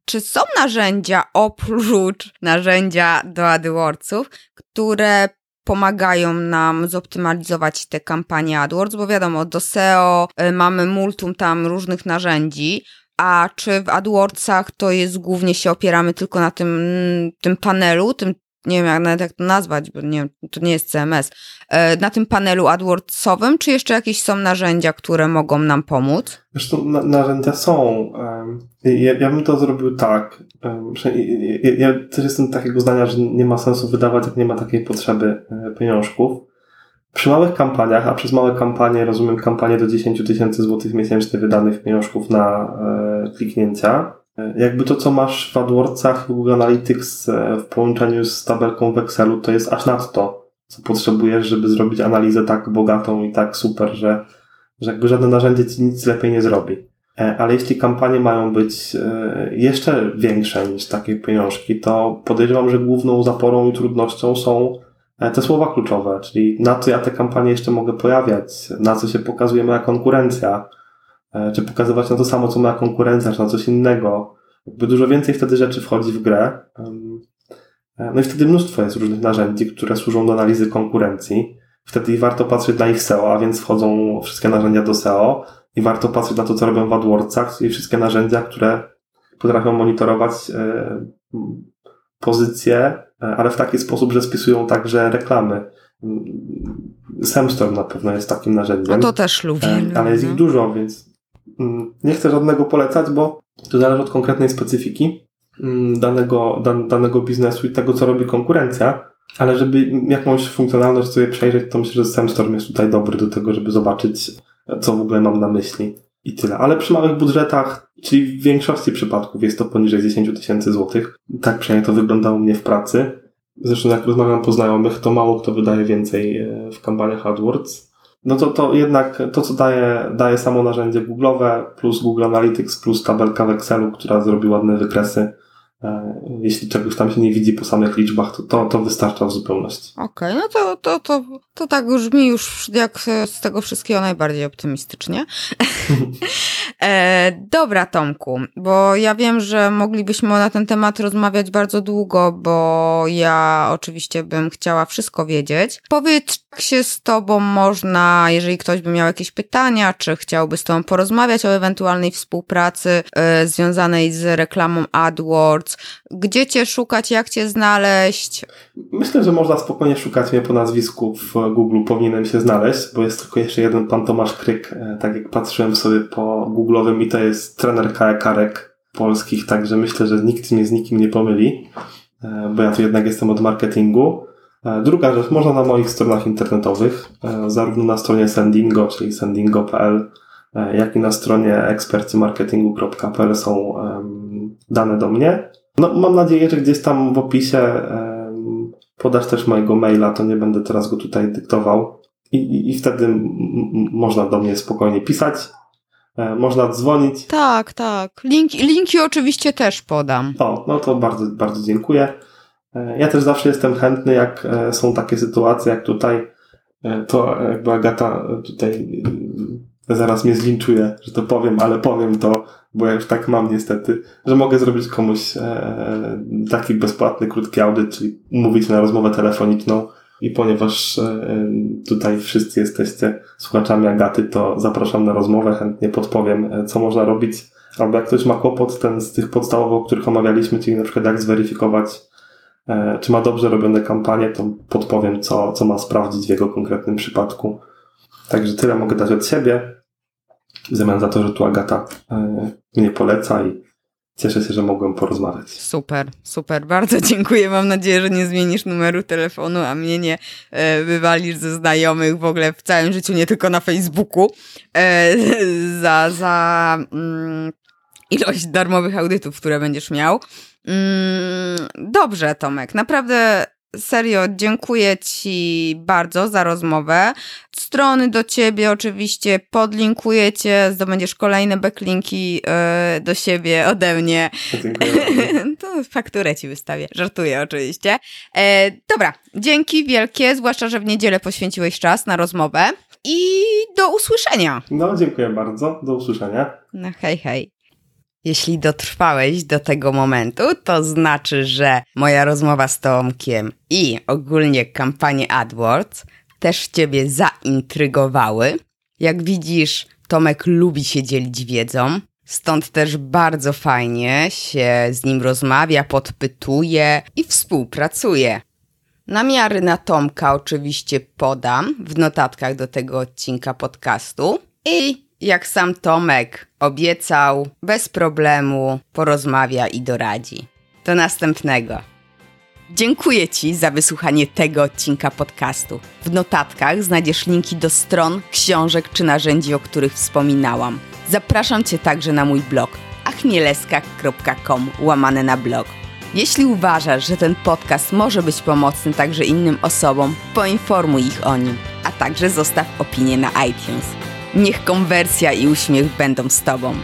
Czy są narzędzia oprócz narzędzia do AdWordsów, które pomagają nam zoptymalizować te kampanie AdWords, bo wiadomo, do SEO e, mamy multum tam różnych narzędzi, a czy w AdWordsach to jest głównie się opieramy tylko na tym, tym panelu, tym nie wiem jak, nawet jak to nazwać, bo nie, to nie jest CMS, e, na tym panelu AdWordsowym, czy jeszcze jakieś są narzędzia, które mogą nam pomóc? Zresztą na, narzędzia są. Ja, ja, bym to zrobił tak. Ja, ja też jestem takiego zdania, że nie ma sensu wydawać, jak nie ma takiej potrzeby e, pieniążków. Przy małych kampaniach, a przez małe kampanie rozumiem kampanie do 10 tysięcy złotych miesięcznie wydanych pieniążków na e, kliknięcia, jakby to, co masz w AdWordsach, w Google Analytics e, w połączeniu z tabelką w Excelu, to jest aż nadto, co potrzebujesz, żeby zrobić analizę tak bogatą i tak super, że, że jakby żadne narzędzie ci nic lepiej nie zrobi. E, ale jeśli kampanie mają być e, jeszcze większe niż takie pieniążki, to podejrzewam, że główną zaporą i trudnością są te słowa kluczowe, czyli na co ja te kampanie jeszcze mogę pojawiać, na co się pokazuje moja konkurencja, czy pokazywać na to samo, co ma konkurencja, czy na coś innego. Jakby dużo więcej wtedy rzeczy wchodzi w grę. E, no i wtedy mnóstwo jest różnych narzędzi, które służą do analizy konkurencji. Wtedy warto patrzeć na ich SEO, a więc wchodzą wszystkie narzędzia do SEO i warto patrzeć na to, co robią w AdWordsach, czyli wszystkie narzędzia, które potrafią monitorować e, pozycje, ale w taki sposób, że spisują także reklamy. Semstorm na pewno jest takim narzędziem. A to też lubię. Ale jest ich dużo, więc nie chcę żadnego polecać, bo to zależy od konkretnej specyfiki mm, danego, dan, danego biznesu i tego, co robi konkurencja. Ale żeby jakąś funkcjonalność sobie przejrzeć, to myślę, że SemStorm jest tutaj dobry do tego, żeby zobaczyć, co w ogóle mam na myśli. i tyle. Ale przy małych budżetach, czyli w większości przypadków jest to poniżej 10 tysięcy złotych. Tak przynajmniej to wyglądało u mnie w pracy. Zresztą jak rozmawiam po znajomych, to mało kto wydaje więcej e, w kampaniach AdWords. No to, to jednak to, co daje, daje samo narzędzie Google'owe, plus Google Analytics, plus tabelka w Excelu, która zrobi ładne wykresy, jeśli czegoś tam się nie widzi po samych liczbach, to, to, to wystarcza w zupełności. Okej, okay, no to, to, to, to tak brzmi już jak z tego wszystkiego najbardziej optymistycznie. e, dobra, Tomku, bo ja wiem, że moglibyśmy na ten temat rozmawiać bardzo długo, bo ja oczywiście bym chciała wszystko wiedzieć. Powiedz, jak się z Tobą można, jeżeli ktoś by miał jakieś pytania, czy chciałby z Tobą porozmawiać o ewentualnej współpracy e, związanej z reklamą AdWords, gdzie cię szukać, jak cię znaleźć? Myślę, że można spokojnie szukać mnie po nazwisku w Google, powinienem się znaleźć, bo jest tylko jeszcze jeden pan Tomasz Kryk, e, tak jak patrzyłem sobie po Google'owym i to jest trener KE Karek polskich, także myślę, że nikt mnie z nikim nie pomyli, e, bo ja tu jednak jestem od marketingu. E, druga rzecz, można na moich stronach internetowych, zarówno na stronie Sendingo, czyli sendingo.pl, jak i na stronie ekspercimarketingu.pl są dane do mnie. No, mam nadzieję, że gdzieś tam w opisie podasz też mojego maila, to nie będę teraz go tutaj dyktował. I, i, i wtedy można do mnie spokojnie pisać. E, można dzwonić. Tak, tak. Link, linki oczywiście też podam. O, no to bardzo, bardzo dziękuję. E, ja też zawsze jestem chętny, jak e, są takie sytuacje, jak tutaj, to jakby Agata tutaj zaraz mnie zlinczuje, że to powiem, ale powiem to, bo ja już tak mam niestety, że mogę zrobić komuś e, taki bezpłatny, krótki audyt, czyli umówić na rozmowę telefoniczną i ponieważ e, tutaj wszyscy jesteście słuchaczami Agaty, to zapraszam na rozmowę, chętnie podpowiem, e, co można robić, albo jak ktoś ma kłopot ten z tych podstawowych, o których omawialiśmy, czyli na przykład jak zweryfikować, e, czy ma dobrze robione kampanie, to podpowiem, co, co ma sprawdzić w jego konkretnym przypadku. Także tyle mogę dać od siebie w zamian za to, że tu Agata e, mnie poleca i cieszę się, że mogłem porozmawiać. Super, super, bardzo dziękuję. Mam nadzieję, że nie zmienisz numeru telefonu, a mnie nie e, wywalisz ze znajomych w ogóle w całym życiu, nie tylko na Facebooku, e, za, za mm, ilość darmowych audytów, które będziesz miał. Mm, dobrze, Tomek, naprawdę Serio, dziękuję Ci bardzo za rozmowę. Strony do Ciebie oczywiście podlinkuję Cię, zdobędziesz kolejne backlinki yy, do siebie ode mnie. Dziękuję. to fakturę Ci wystawię, żartuję oczywiście. E, dobra, dzięki wielkie, zwłaszcza, że w niedzielę poświęciłeś czas na rozmowę i do usłyszenia. No, dziękuję bardzo, do usłyszenia. No hej, hej. Jeśli dotrwałeś do tego momentu, to znaczy, że moja rozmowa z Tomkiem i ogólnie kampanie AdWords też Ciebie zaintrygowały. Jak widzisz, Tomek lubi się dzielić wiedzą, stąd też bardzo fajnie się z nim rozmawia, podpytuje i współpracuje. Namiary na Tomka oczywiście podam w notatkach do tego odcinka podcastu i jak sam Tomek obiecał, bez problemu porozmawia i doradzi. Do następnego. Dziękuję Ci za wysłuchanie tego odcinka podcastu. W notatkach znajdziesz linki do stron, książek czy narzędzi, o których wspominałam. Zapraszam Cię także na mój blog achmieleska.com łamane na blog. Jeśli uważasz, że ten podcast może być pomocny także innym osobom, poinformuj ich o nim, a także zostaw opinię na iTunes. Niech konwersja i uśmiech będą z Tobą.